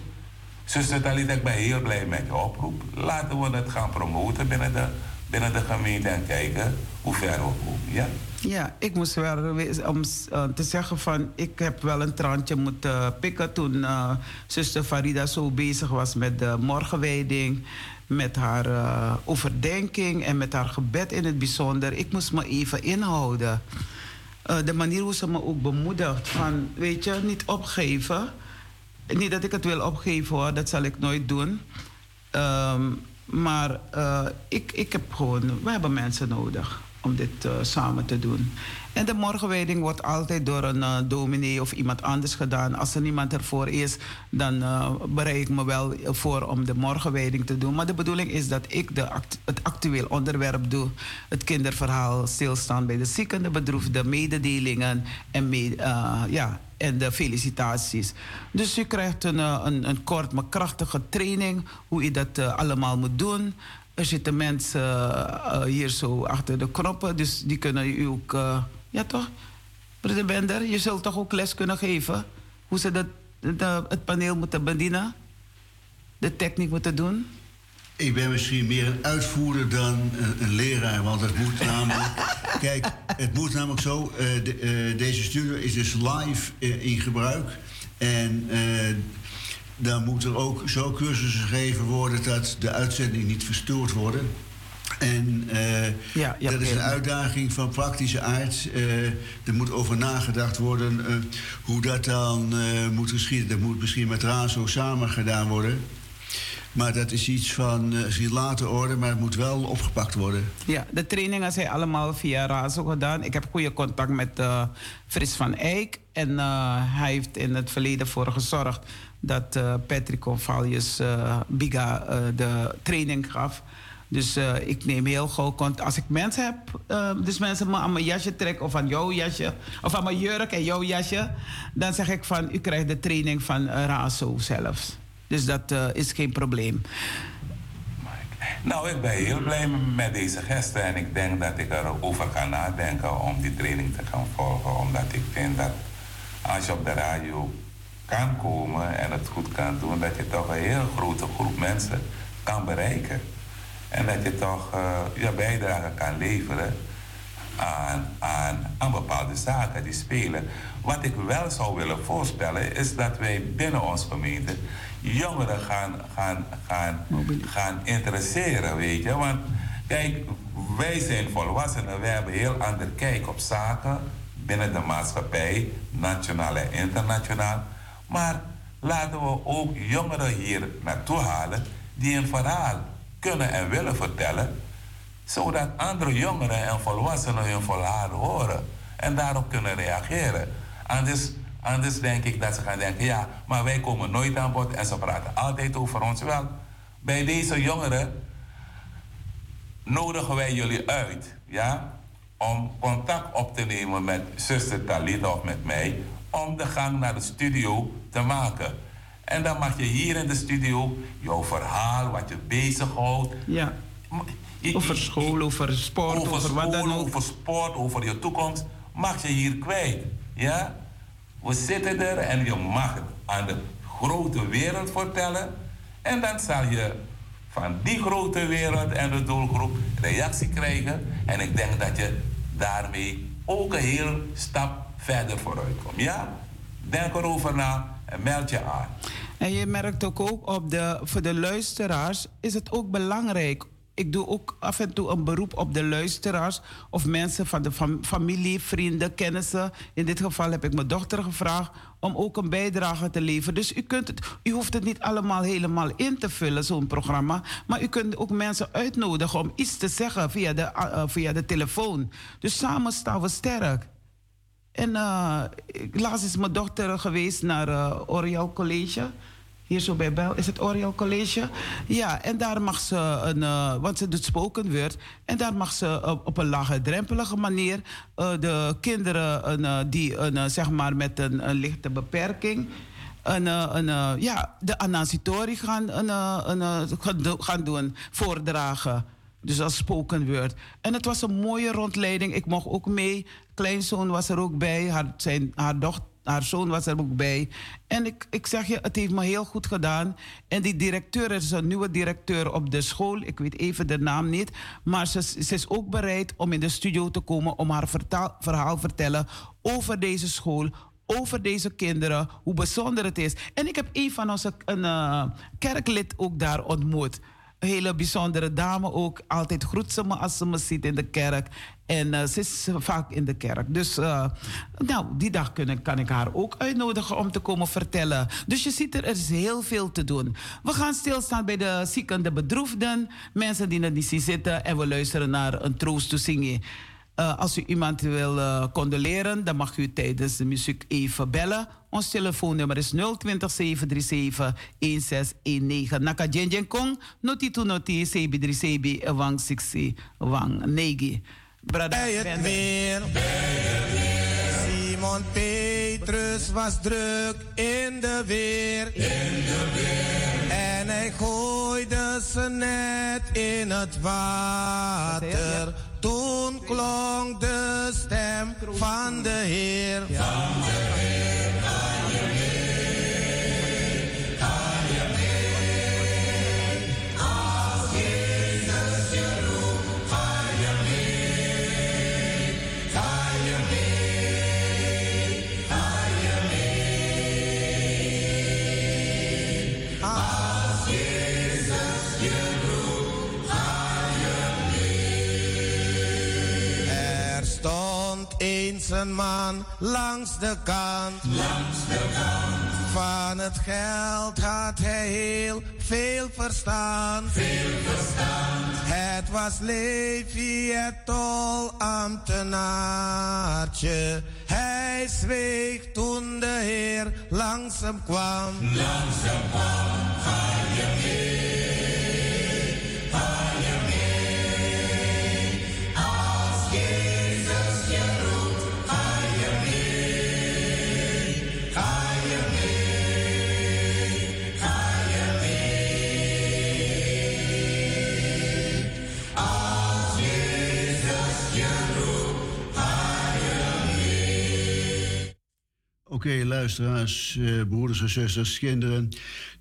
zuster Talita, ik ben heel blij met je oproep. Laten we het gaan promoten binnen de, binnen de gemeente en kijken hoe ver we komen. Ja? Ja, ik moest wel om uh, te zeggen van ik heb wel een trantje moeten pikken toen uh, zuster Farida zo bezig was met de morgenwijding, met haar uh, overdenking en met haar gebed in het bijzonder. Ik moest me even inhouden. Eh, de manier hoe ze me ook bemoedigt. Van, weet je, niet opgeven. Niet dat ik het wil opgeven hoor, dat zal ik nooit doen. Um, maar ik, ik heb gewoon, we hebben mensen nodig om dit uh, samen te doen. En de morgenwijding wordt altijd door een uh, dominee of iemand anders gedaan. Als er niemand ervoor is, dan uh, bereid ik me wel voor om de morgenwijding te doen. Maar de bedoeling is dat ik de het actueel onderwerp doe. Het kinderverhaal, stilstaan bij de zieken, de bedroefde, mededelingen en, ja, en de felicitaties. Dus u krijgt een, een, een kort maar krachtige training hoe u dat allemaal moet doen. Er zitten mensen uh, hier zo achter de knoppen, dus die kunnen u ook ja toch? Broeder Bender, je zult toch ook les kunnen geven hoe ze dat, het paneel moeten bedienen? De techniek moeten doen? Ik ben misschien meer een uitvoerder dan een, een leraar, want het moet namelijk. kijk, het moet namelijk zo. Uh, de, deze studio is dus live in gebruik. En dan moet er ook zo cursussen gegeven worden dat de uitzending niet verstoord wordt. En uh, ja, ja, dat is een uitdaging van praktische aard. Uh, er moet over nagedacht worden uh, hoe dat dan moet geschieden. Dat moet misschien met RASO samen gedaan worden. Maar dat is iets van uh, later orde, maar het moet wel opgepakt worden. Ja, de trainingen zijn allemaal via RASO gedaan. Ik heb goede contact met Fris van Eyck. En hij heeft in het verleden voor gezorgd dat Patrick Convalius Biga de training gaf. Dus ik neem heel gauw contact. Als ik mensen heb, dus mensen me aan mijn jasje trekken of aan jouw jasje, of aan mijn jurk en jouw jasje, dan zeg ik van u krijgt de training van RASO zelfs. Dus dat is geen probleem. Nou, ik ben heel blij met deze gesten en ik denk dat ik erover ga nadenken om die training te gaan volgen. Omdat ik vind dat als je op de radio kan komen en het goed kan doen, dat je toch een heel grote groep mensen kan bereiken. En dat je toch uh, je bijdrage kan leveren aan, aan, aan bepaalde zaken die spelen. Wat ik wel zou willen voorstellen is dat wij binnen onze gemeente jongeren gaan, gaan, gaan, gaan interesseren, weet je. Want kijk, wij zijn volwassenen, wij hebben een heel ander kijk op zaken binnen de maatschappij, nationaal en internationaal. Maar laten we ook jongeren hier naartoe halen die een verhaal kunnen en willen vertellen, zodat andere jongeren en volwassenen hun verhaal horen en daarop kunnen reageren. Anders, anders denk ik dat ze gaan denken, ja, maar wij komen nooit aan bod en ze praten altijd over ons. Wel, bij deze jongeren nodigen wij jullie uit, ja, om contact op te nemen met zuster Talita of met mij, om de gang naar de studio te maken. En dan mag je hier in de studio jouw verhaal, wat je bezighoudt. Ja. Over school, over sport, over, over wat dan ook. Over sport, over je toekomst, mag je hier kwijt. Ja? We zitten er en je mag het aan de grote wereld vertellen. En dan zal je van die grote wereld en de doelgroep reactie krijgen. En ik denk dat je daarmee ook een heel stap verder vooruit komt. Ja? Denk erover na en meld je aan. En je merkt ook, ook op de, voor de luisteraars is het ook belangrijk. Ik doe ook af en toe een beroep op de luisteraars of mensen van de familie, vrienden, kennissen. In dit geval heb ik mijn dochter gevraagd om ook een bijdrage te leveren. Dus u, kunt het, u hoeft het niet allemaal helemaal in te vullen, zo'n programma. Maar u kunt ook mensen uitnodigen om iets te zeggen via de, uh, via de telefoon. Dus samen staan we sterk. En uh, laatst is mijn dochter geweest naar uh, Oriel College. Hier zo bij Bel. Is het Oriel College? Ja, en daar mag ze een... Uh, want ze doet spoken word. En daar mag ze op een laagdrempelige manier... de kinderen die een, zeg maar met een, een lichte beperking... Een, een, ja, de Anansitori gaan, een, een, gaan doen, voordragen. Dus als spoken word. En het was een mooie rondleiding. Ik mocht ook mee. Kleinzoon was er ook bij. Haar, zijn, haar, dochter, haar zoon was er ook bij. En ik, ik zeg je, het heeft me heel goed gedaan. En die directeur, is een nieuwe directeur op de school. Ik weet even de naam niet. Maar ze, ze is ook bereid om in de studio te komen om haar verhaal te vertellen over deze school over deze kinderen, hoe bijzonder het is. En ik heb een van onze een, uh, kerklid ook daar ontmoet hele bijzondere dame ook. Altijd groet ze me als ze me ziet in de kerk. En uh, ze is vaak in de kerk. Dus uh, nou, die dag kunnen, kan ik haar ook uitnodigen om te komen vertellen. Dus je ziet er, er is heel veel te doen. We gaan stilstaan bij de zieken, de bedroefden. Mensen die er niet zien zitten. En we luisteren naar een troost. Uh, als u iemand wil uh, condoleren, dan mag u tijdens de muziek even bellen. Ons telefoonnummer is 020 737 1619. Naka Jen Kong, noti tu noti, dri sebi, wang siksi, wang negi. Bij het weer. Simon Petrus was druk in de weer. In de weer. En hij gooide ze net in het water. Toen klonk de stem van de Heer. Van de Heer. Een man langs de kant. Langs de kant. Van het geld had hij heel veel verstaan. Het was Levi, het tolambtenaartje. Hij zweeg toen de Heer langs hem kwam. Langs hem kwam, ga je mee, ga je Oké, luisteraars, uh, broeders en zusters, kinderen.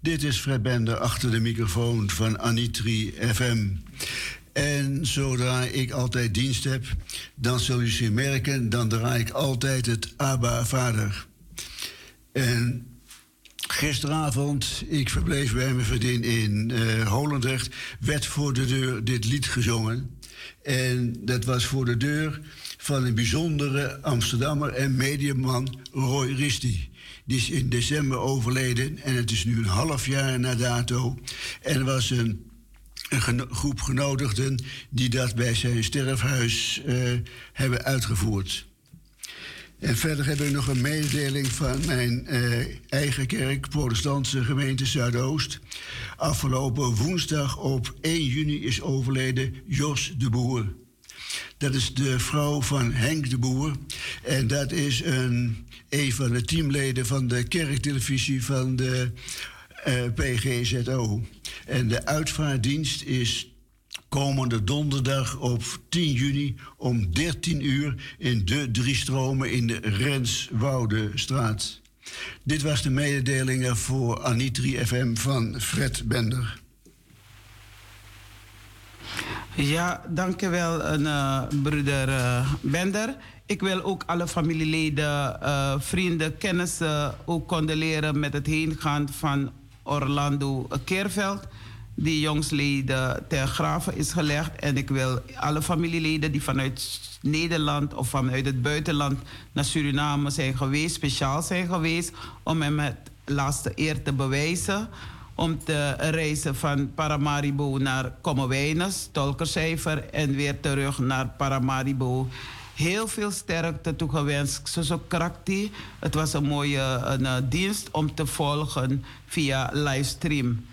Dit is Fred Bender achter de microfoon van Anitri FM. En zodra ik altijd dienst heb, dan zul je ze merken, dan draai ik altijd het Abba Vader. En gisteravond, ik verbleef bij mijn vriendin in uh, Holendrecht, werd voor de deur dit lied gezongen. En dat was voor de deur van een bijzondere Amsterdammer en mediaman, Roy Risti. Die is in december overleden en het is nu een half jaar na dato. En er was een, groep genodigden die dat bij zijn sterfhuis uh, hebben uitgevoerd. En verder heb ik nog een mededeling van mijn uh, eigen kerk, Protestantse gemeente Zuidoost. Afgelopen woensdag op 1 juni is overleden Jos de Boer. Dat is de vrouw van Henk de Boer. En dat is een, een van de teamleden van de kerktelevisie van de eh, PGZO. En de uitvaartdienst is komende donderdag op 10 juni om 13 uur in de drie stromen in de Renswoudestraat. Dit was de mededelingen voor Anitri FM van Fred Bender. Ja, dankjewel, uh, broeder uh, Bender. Ik wil ook alle familieleden, uh, vrienden, kennissen ook condoleren met het heengaan van Orlando Keerveld. Die jongsleden ter graven is gelegd. En ik wil alle familieleden die vanuit Nederland of vanuit het buitenland naar Suriname zijn geweest, speciaal zijn geweest, om hem het laatste eer te bewijzen om te reizen van Paramaribo naar Kommerwijnes, tolkercijfer, en weer terug naar Paramaribo. Heel veel sterkte toegewenst. Zo Krakti. Het was een mooie een, uh, dienst om te volgen via livestream.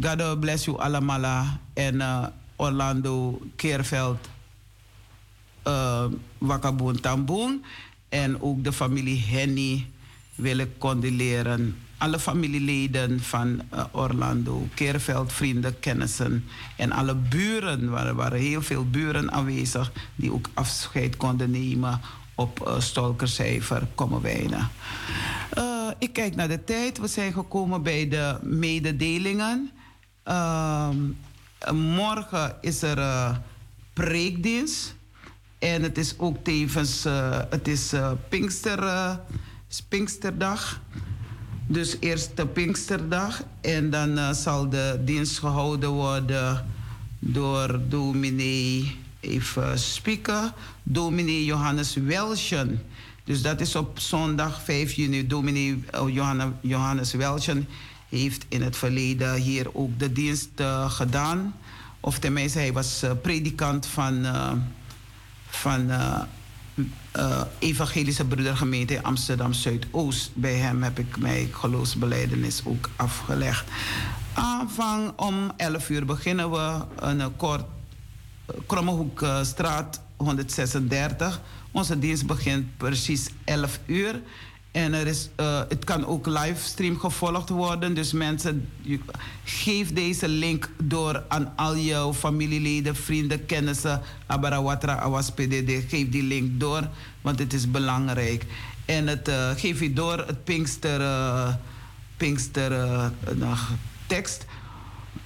God bless you allemaal. En uh, Orlando Keerveld, uh, Wakaboon. En ook de familie Henny wil ik condoleren alle familieleden van uh, Orlando, Keerveld, vrienden, kennissen en alle buren. Er waren heel veel buren aanwezig die ook afscheid konden nemen op uh, Stolkercijfer, Kommerwijnen. Uh, ik kijk naar de tijd. We zijn gekomen bij de mededelingen. Ehm, morgen is er preekdienst. En het is ook tevens het is, Pinkster, Pinksterdag. Dus eerst de Pinksterdag en dan uh, zal de dienst gehouden worden door dominee, even spieken, dominee Johannes Welschen. Dus dat is op zondag 5 juni. Dominee uh, Johannes Welschen heeft in het verleden hier ook de dienst uh, gedaan. Of tenminste, hij was predikant van, van uh, Evangelische Broedergemeente Amsterdam Zuidoost. Bij hem heb ik mijn geloofsbeleidenis ook afgelegd. Aanvang om 11 uur beginnen we een kort Krommehoekstraat 136. Onze dienst begint precies 11 uur. En er is, uh, het kan ook livestream gevolgd worden. Dus mensen, geef deze link door aan al jouw familieleden, vrienden, kennissen. Abarawatra, Awas PDD. Geef die link door, want het is belangrijk. En het, uh, geef je door het Pinkster, uh, Pinkster tekst.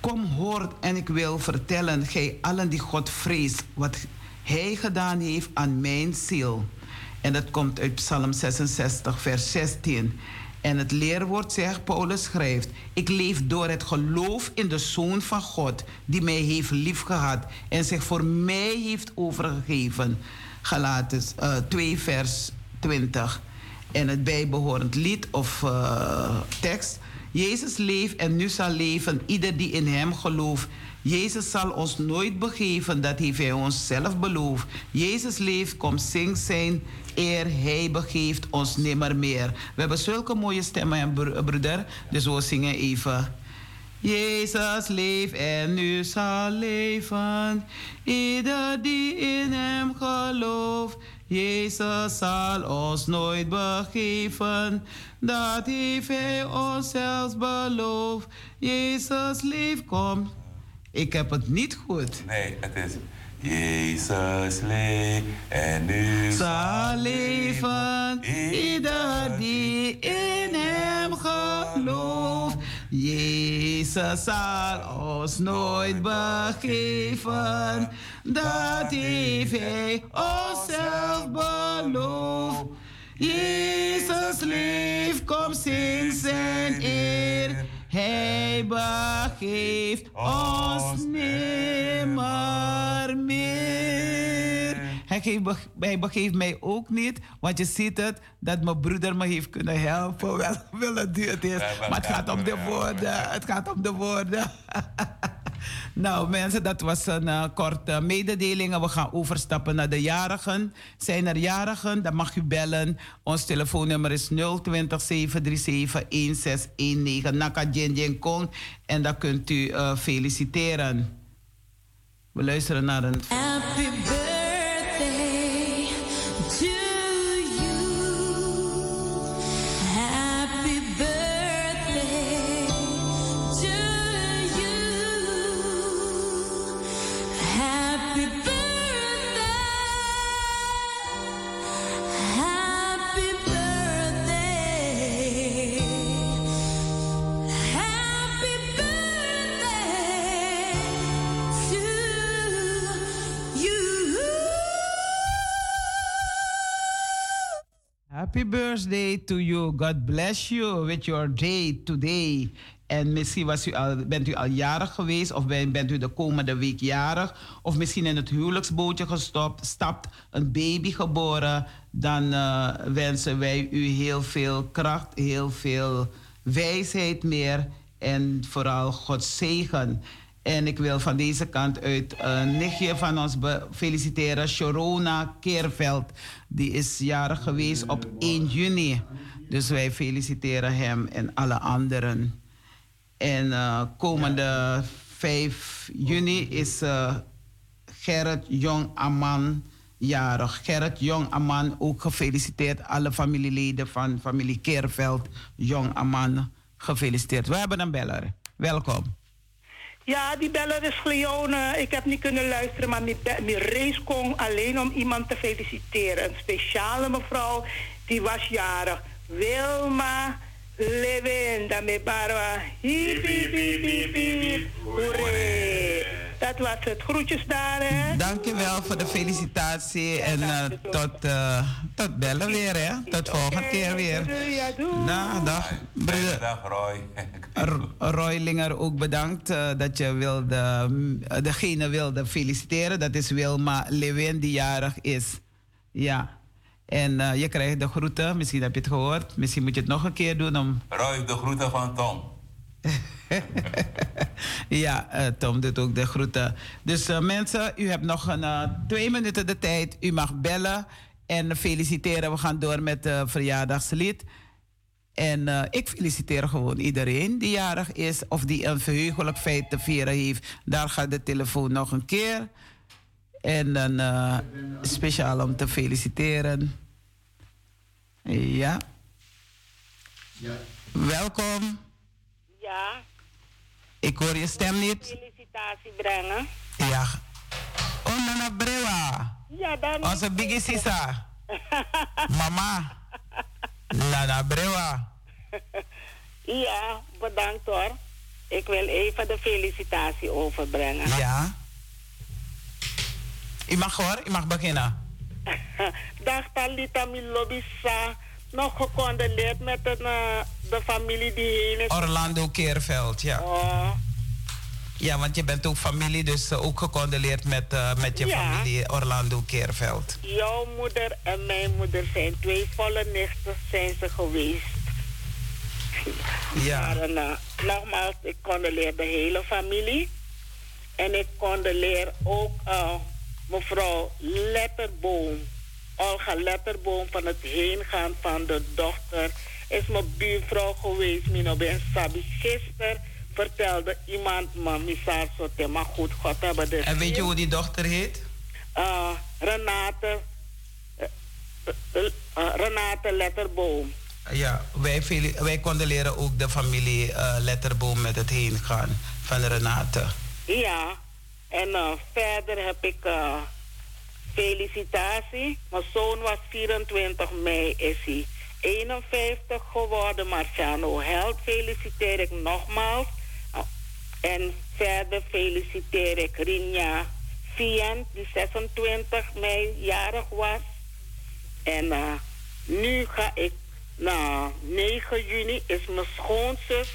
Kom hoort en ik wil vertellen, gij allen die God vreest, wat hij gedaan heeft aan mijn ziel. En dat komt uit Psalm 66, vers 16. En het leerwoord zegt, Paulus schrijft: Ik leef door het geloof in de Zoon van God, die mij heeft liefgehad en zich voor mij heeft overgegeven. Galaten uh, 2, vers 20. En het bijbehorend lied of uh, tekst. Jezus leeft en nu zal leven ieder die in hem gelooft. Jezus zal ons nooit begeven, dat heeft hij ons zelf beloofd. Jezus leeft, kom zing zijn eer, hij begeeft ons nimmer meer. We hebben zulke mooie stemmen, broeder, dus we zingen even. Jezus leeft en nu zal leven, ieder die in hem gelooft. Jezus zal ons nooit begeven, dat heeft hij ons zelfs beloofd. Jezus leeft, kom ik heb het niet goed. Nee, het is Jezus leeft en nu zal leven ieder die in hem gelooft. Jezus zal ons nooit begeven. Dat heeft hij onszelf beloofd. Jezus leeft, kom zing zijn eer. Hij begeeft ons nimmer meer. Hij, geeft, hij begeeft mij ook niet, want je ziet het, dat mijn broeder me heeft kunnen helpen. Wel, wel het duurt is, maar het gaat om de woorden. Het gaat om de woorden. Nou, mensen, dat was een uh, korte mededeling. We gaan overstappen naar de jarigen. Zijn er jarigen? Dan mag u bellen. Ons telefoonnummer is 020 737 1619. Naka Jen Kong. En dan kunt u uh, feliciteren. We luisteren naar een. Happy birthday to Happy birthday to you. God bless you with your day today. En misschien was u al, bent u al jarig geweest, of ben- bent u de komende week jarig, of misschien in het huwelijksbootje gestopt, stapt een baby geboren. Dan eh, wensen wij u heel veel kracht, heel veel wijsheid meer en vooral Gods zegen. En ik wil van deze kant uit een nichtje van ons feliciteren, Sharona Keerveld. Die is jarig geweest op 1 juni. Dus wij feliciteren hem en alle anderen. En eh, komende 5 juni is eh, Gerrit Jong Aman jarig. Gerrit Jong Aman ook gefeliciteerd. Alle familieleden van familie Keerveld Jong Aman gefeliciteerd. We hebben een beller. Welkom. Ja, die beller is Gleone. Ik heb niet kunnen luisteren, maar mijn race kon alleen om iemand te feliciteren. Een speciale mevrouw, die was jarig. Wilma Levin, daarmee barwa. Hiep, hiep, hiep, hiep, hiep. Hoeré. Dat was het. Groetjes daar, hè? Dankjewel voor de felicitatie en eh, tot, eh, tot bellen weer, hè? Tot volgende keer weer. Ja, doei. Nou, dag. Broeder Dag Roy. Roylinger ook bedankt eh, dat je wilde, degene wilde feliciteren. Dat is Wilma Lewin die jarig is. Ja. En eh, je krijgt de groeten. Misschien heb je het gehoord. Misschien moet je het nog een keer doen om Roy, de groeten van Tom. Ja, eh, Tom doet ook de groeten. Dus eh, mensen, u hebt nog een, twee minuten de tijd. U mag bellen en feliciteren. We gaan door met de verjaardagslied. En ik feliciteer gewoon iedereen die jarig is of die een verheugelijk feit te vieren heeft. Daar gaat de telefoon nog een keer. En dan eh, speciaal om te feliciteren. Ja. Welkom. Ja, Ik hoor je stem niet. felicitatie brengen. Ja. Oh, Nana Brewa. Ja, dan... Onze Biggie Sisa. Mama. Nana Brewa. Ja, bedankt hoor. Ik wil even de felicitatie overbrengen. Ja. U mag hoor, u mag beginnen. Dag Talita Milobisa. Nog gecondoleerd met een, eh, de familie die heen is. Orlando Keerveld, ja. Oh, Ja, want je bent ook familie, dus eh, ook gecondoleerd met, eh, met je Ja. familie Orlando Keerveld. jouw moeder en mijn moeder zijn twee volle nichten zijn ze geweest. Ja. Maar nogmaals, ik condoleer de hele familie. En ik condoleer ook mevrouw Letterboom. Olga Letterboom van het heengaan van de dochter. Is mijn buurvrouw geweest, Mino Ben Sabi. Gisteren vertelde iemand me, Sote, maar goed, God hebben de En weet je hoe die dochter heet? Eh, Renate, eh, eh, Renate Letterboom. Ja, wij, wij condoleren ook de familie Letterboom met het heen gaan van Renate. Ja, en eh, verder heb ik eh, felicitatie. Mijn zoon was 24 mei is hij. 51 geworden. Marciano Held feliciteer ik nogmaals. Oh, En verder feliciteer ik Rinja Vien, die 26 mei jarig was. En eh, nu ga ik, nou, 9 juni is mijn schoonzus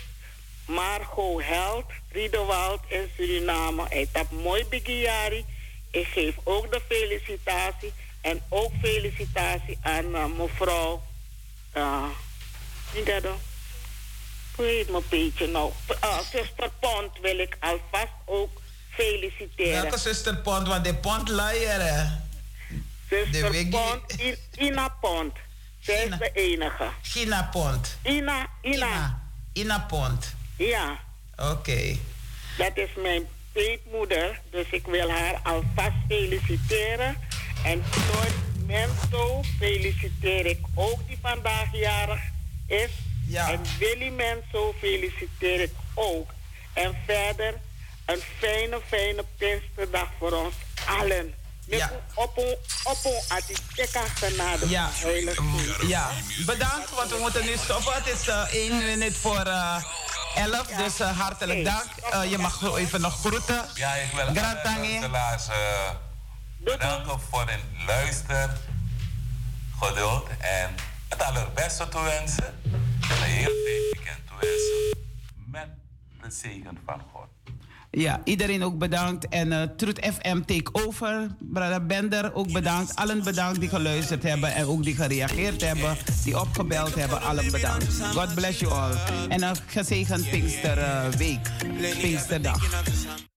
Margot Held, Riedewald in Suriname. Hij heeft mooi begiari. Ik geef ook de felicitatie. En ook felicitatie aan eh, mevrouw. Uh, wie dat dan? Hoe heet mijn beetje nou? Uh, zuster Pont wil ik alvast ook feliciteren. Welke zuster Pont? Want de Pont luier, hè? Zuster Pont, I- Ina Pont. Zij is de enige. Gina Pont. Ina, Ina. Ina Pont. Ja, Oké. dat is mijn peetmoeder. Dus ik wil haar alvast feliciteren. En Floyd Menso feliciteer ik ook, die vandaag jarig is. En Willy Menso feliciteer ik ook. En verder een fijne, fijne Pinksterdag voor ons allen. Ja. Op een, op een. Ja. Ja, bedankt, want we moeten nu stoppen. Het is eh 1 minuut voor eh 11, dus eh, hartelijk dank. Eh, je mag zo even nog groeten. Ja, ik wil Tangi. luisteraars eh, bedanken voor hun luister, geduld en het allerbeste toewensen. Een heel fijn weekend toewensen met de zegen van God. Ja, iedereen ook bedankt. En eh Truth FM take over. Brother Bender ook bedankt. Allen bedankt die geluisterd hebben en ook die gereageerd hebben, die opgebeld hebben. Allen bedankt. God bless you all. En een gezegend Pinkster eh, week, Pinksterdag.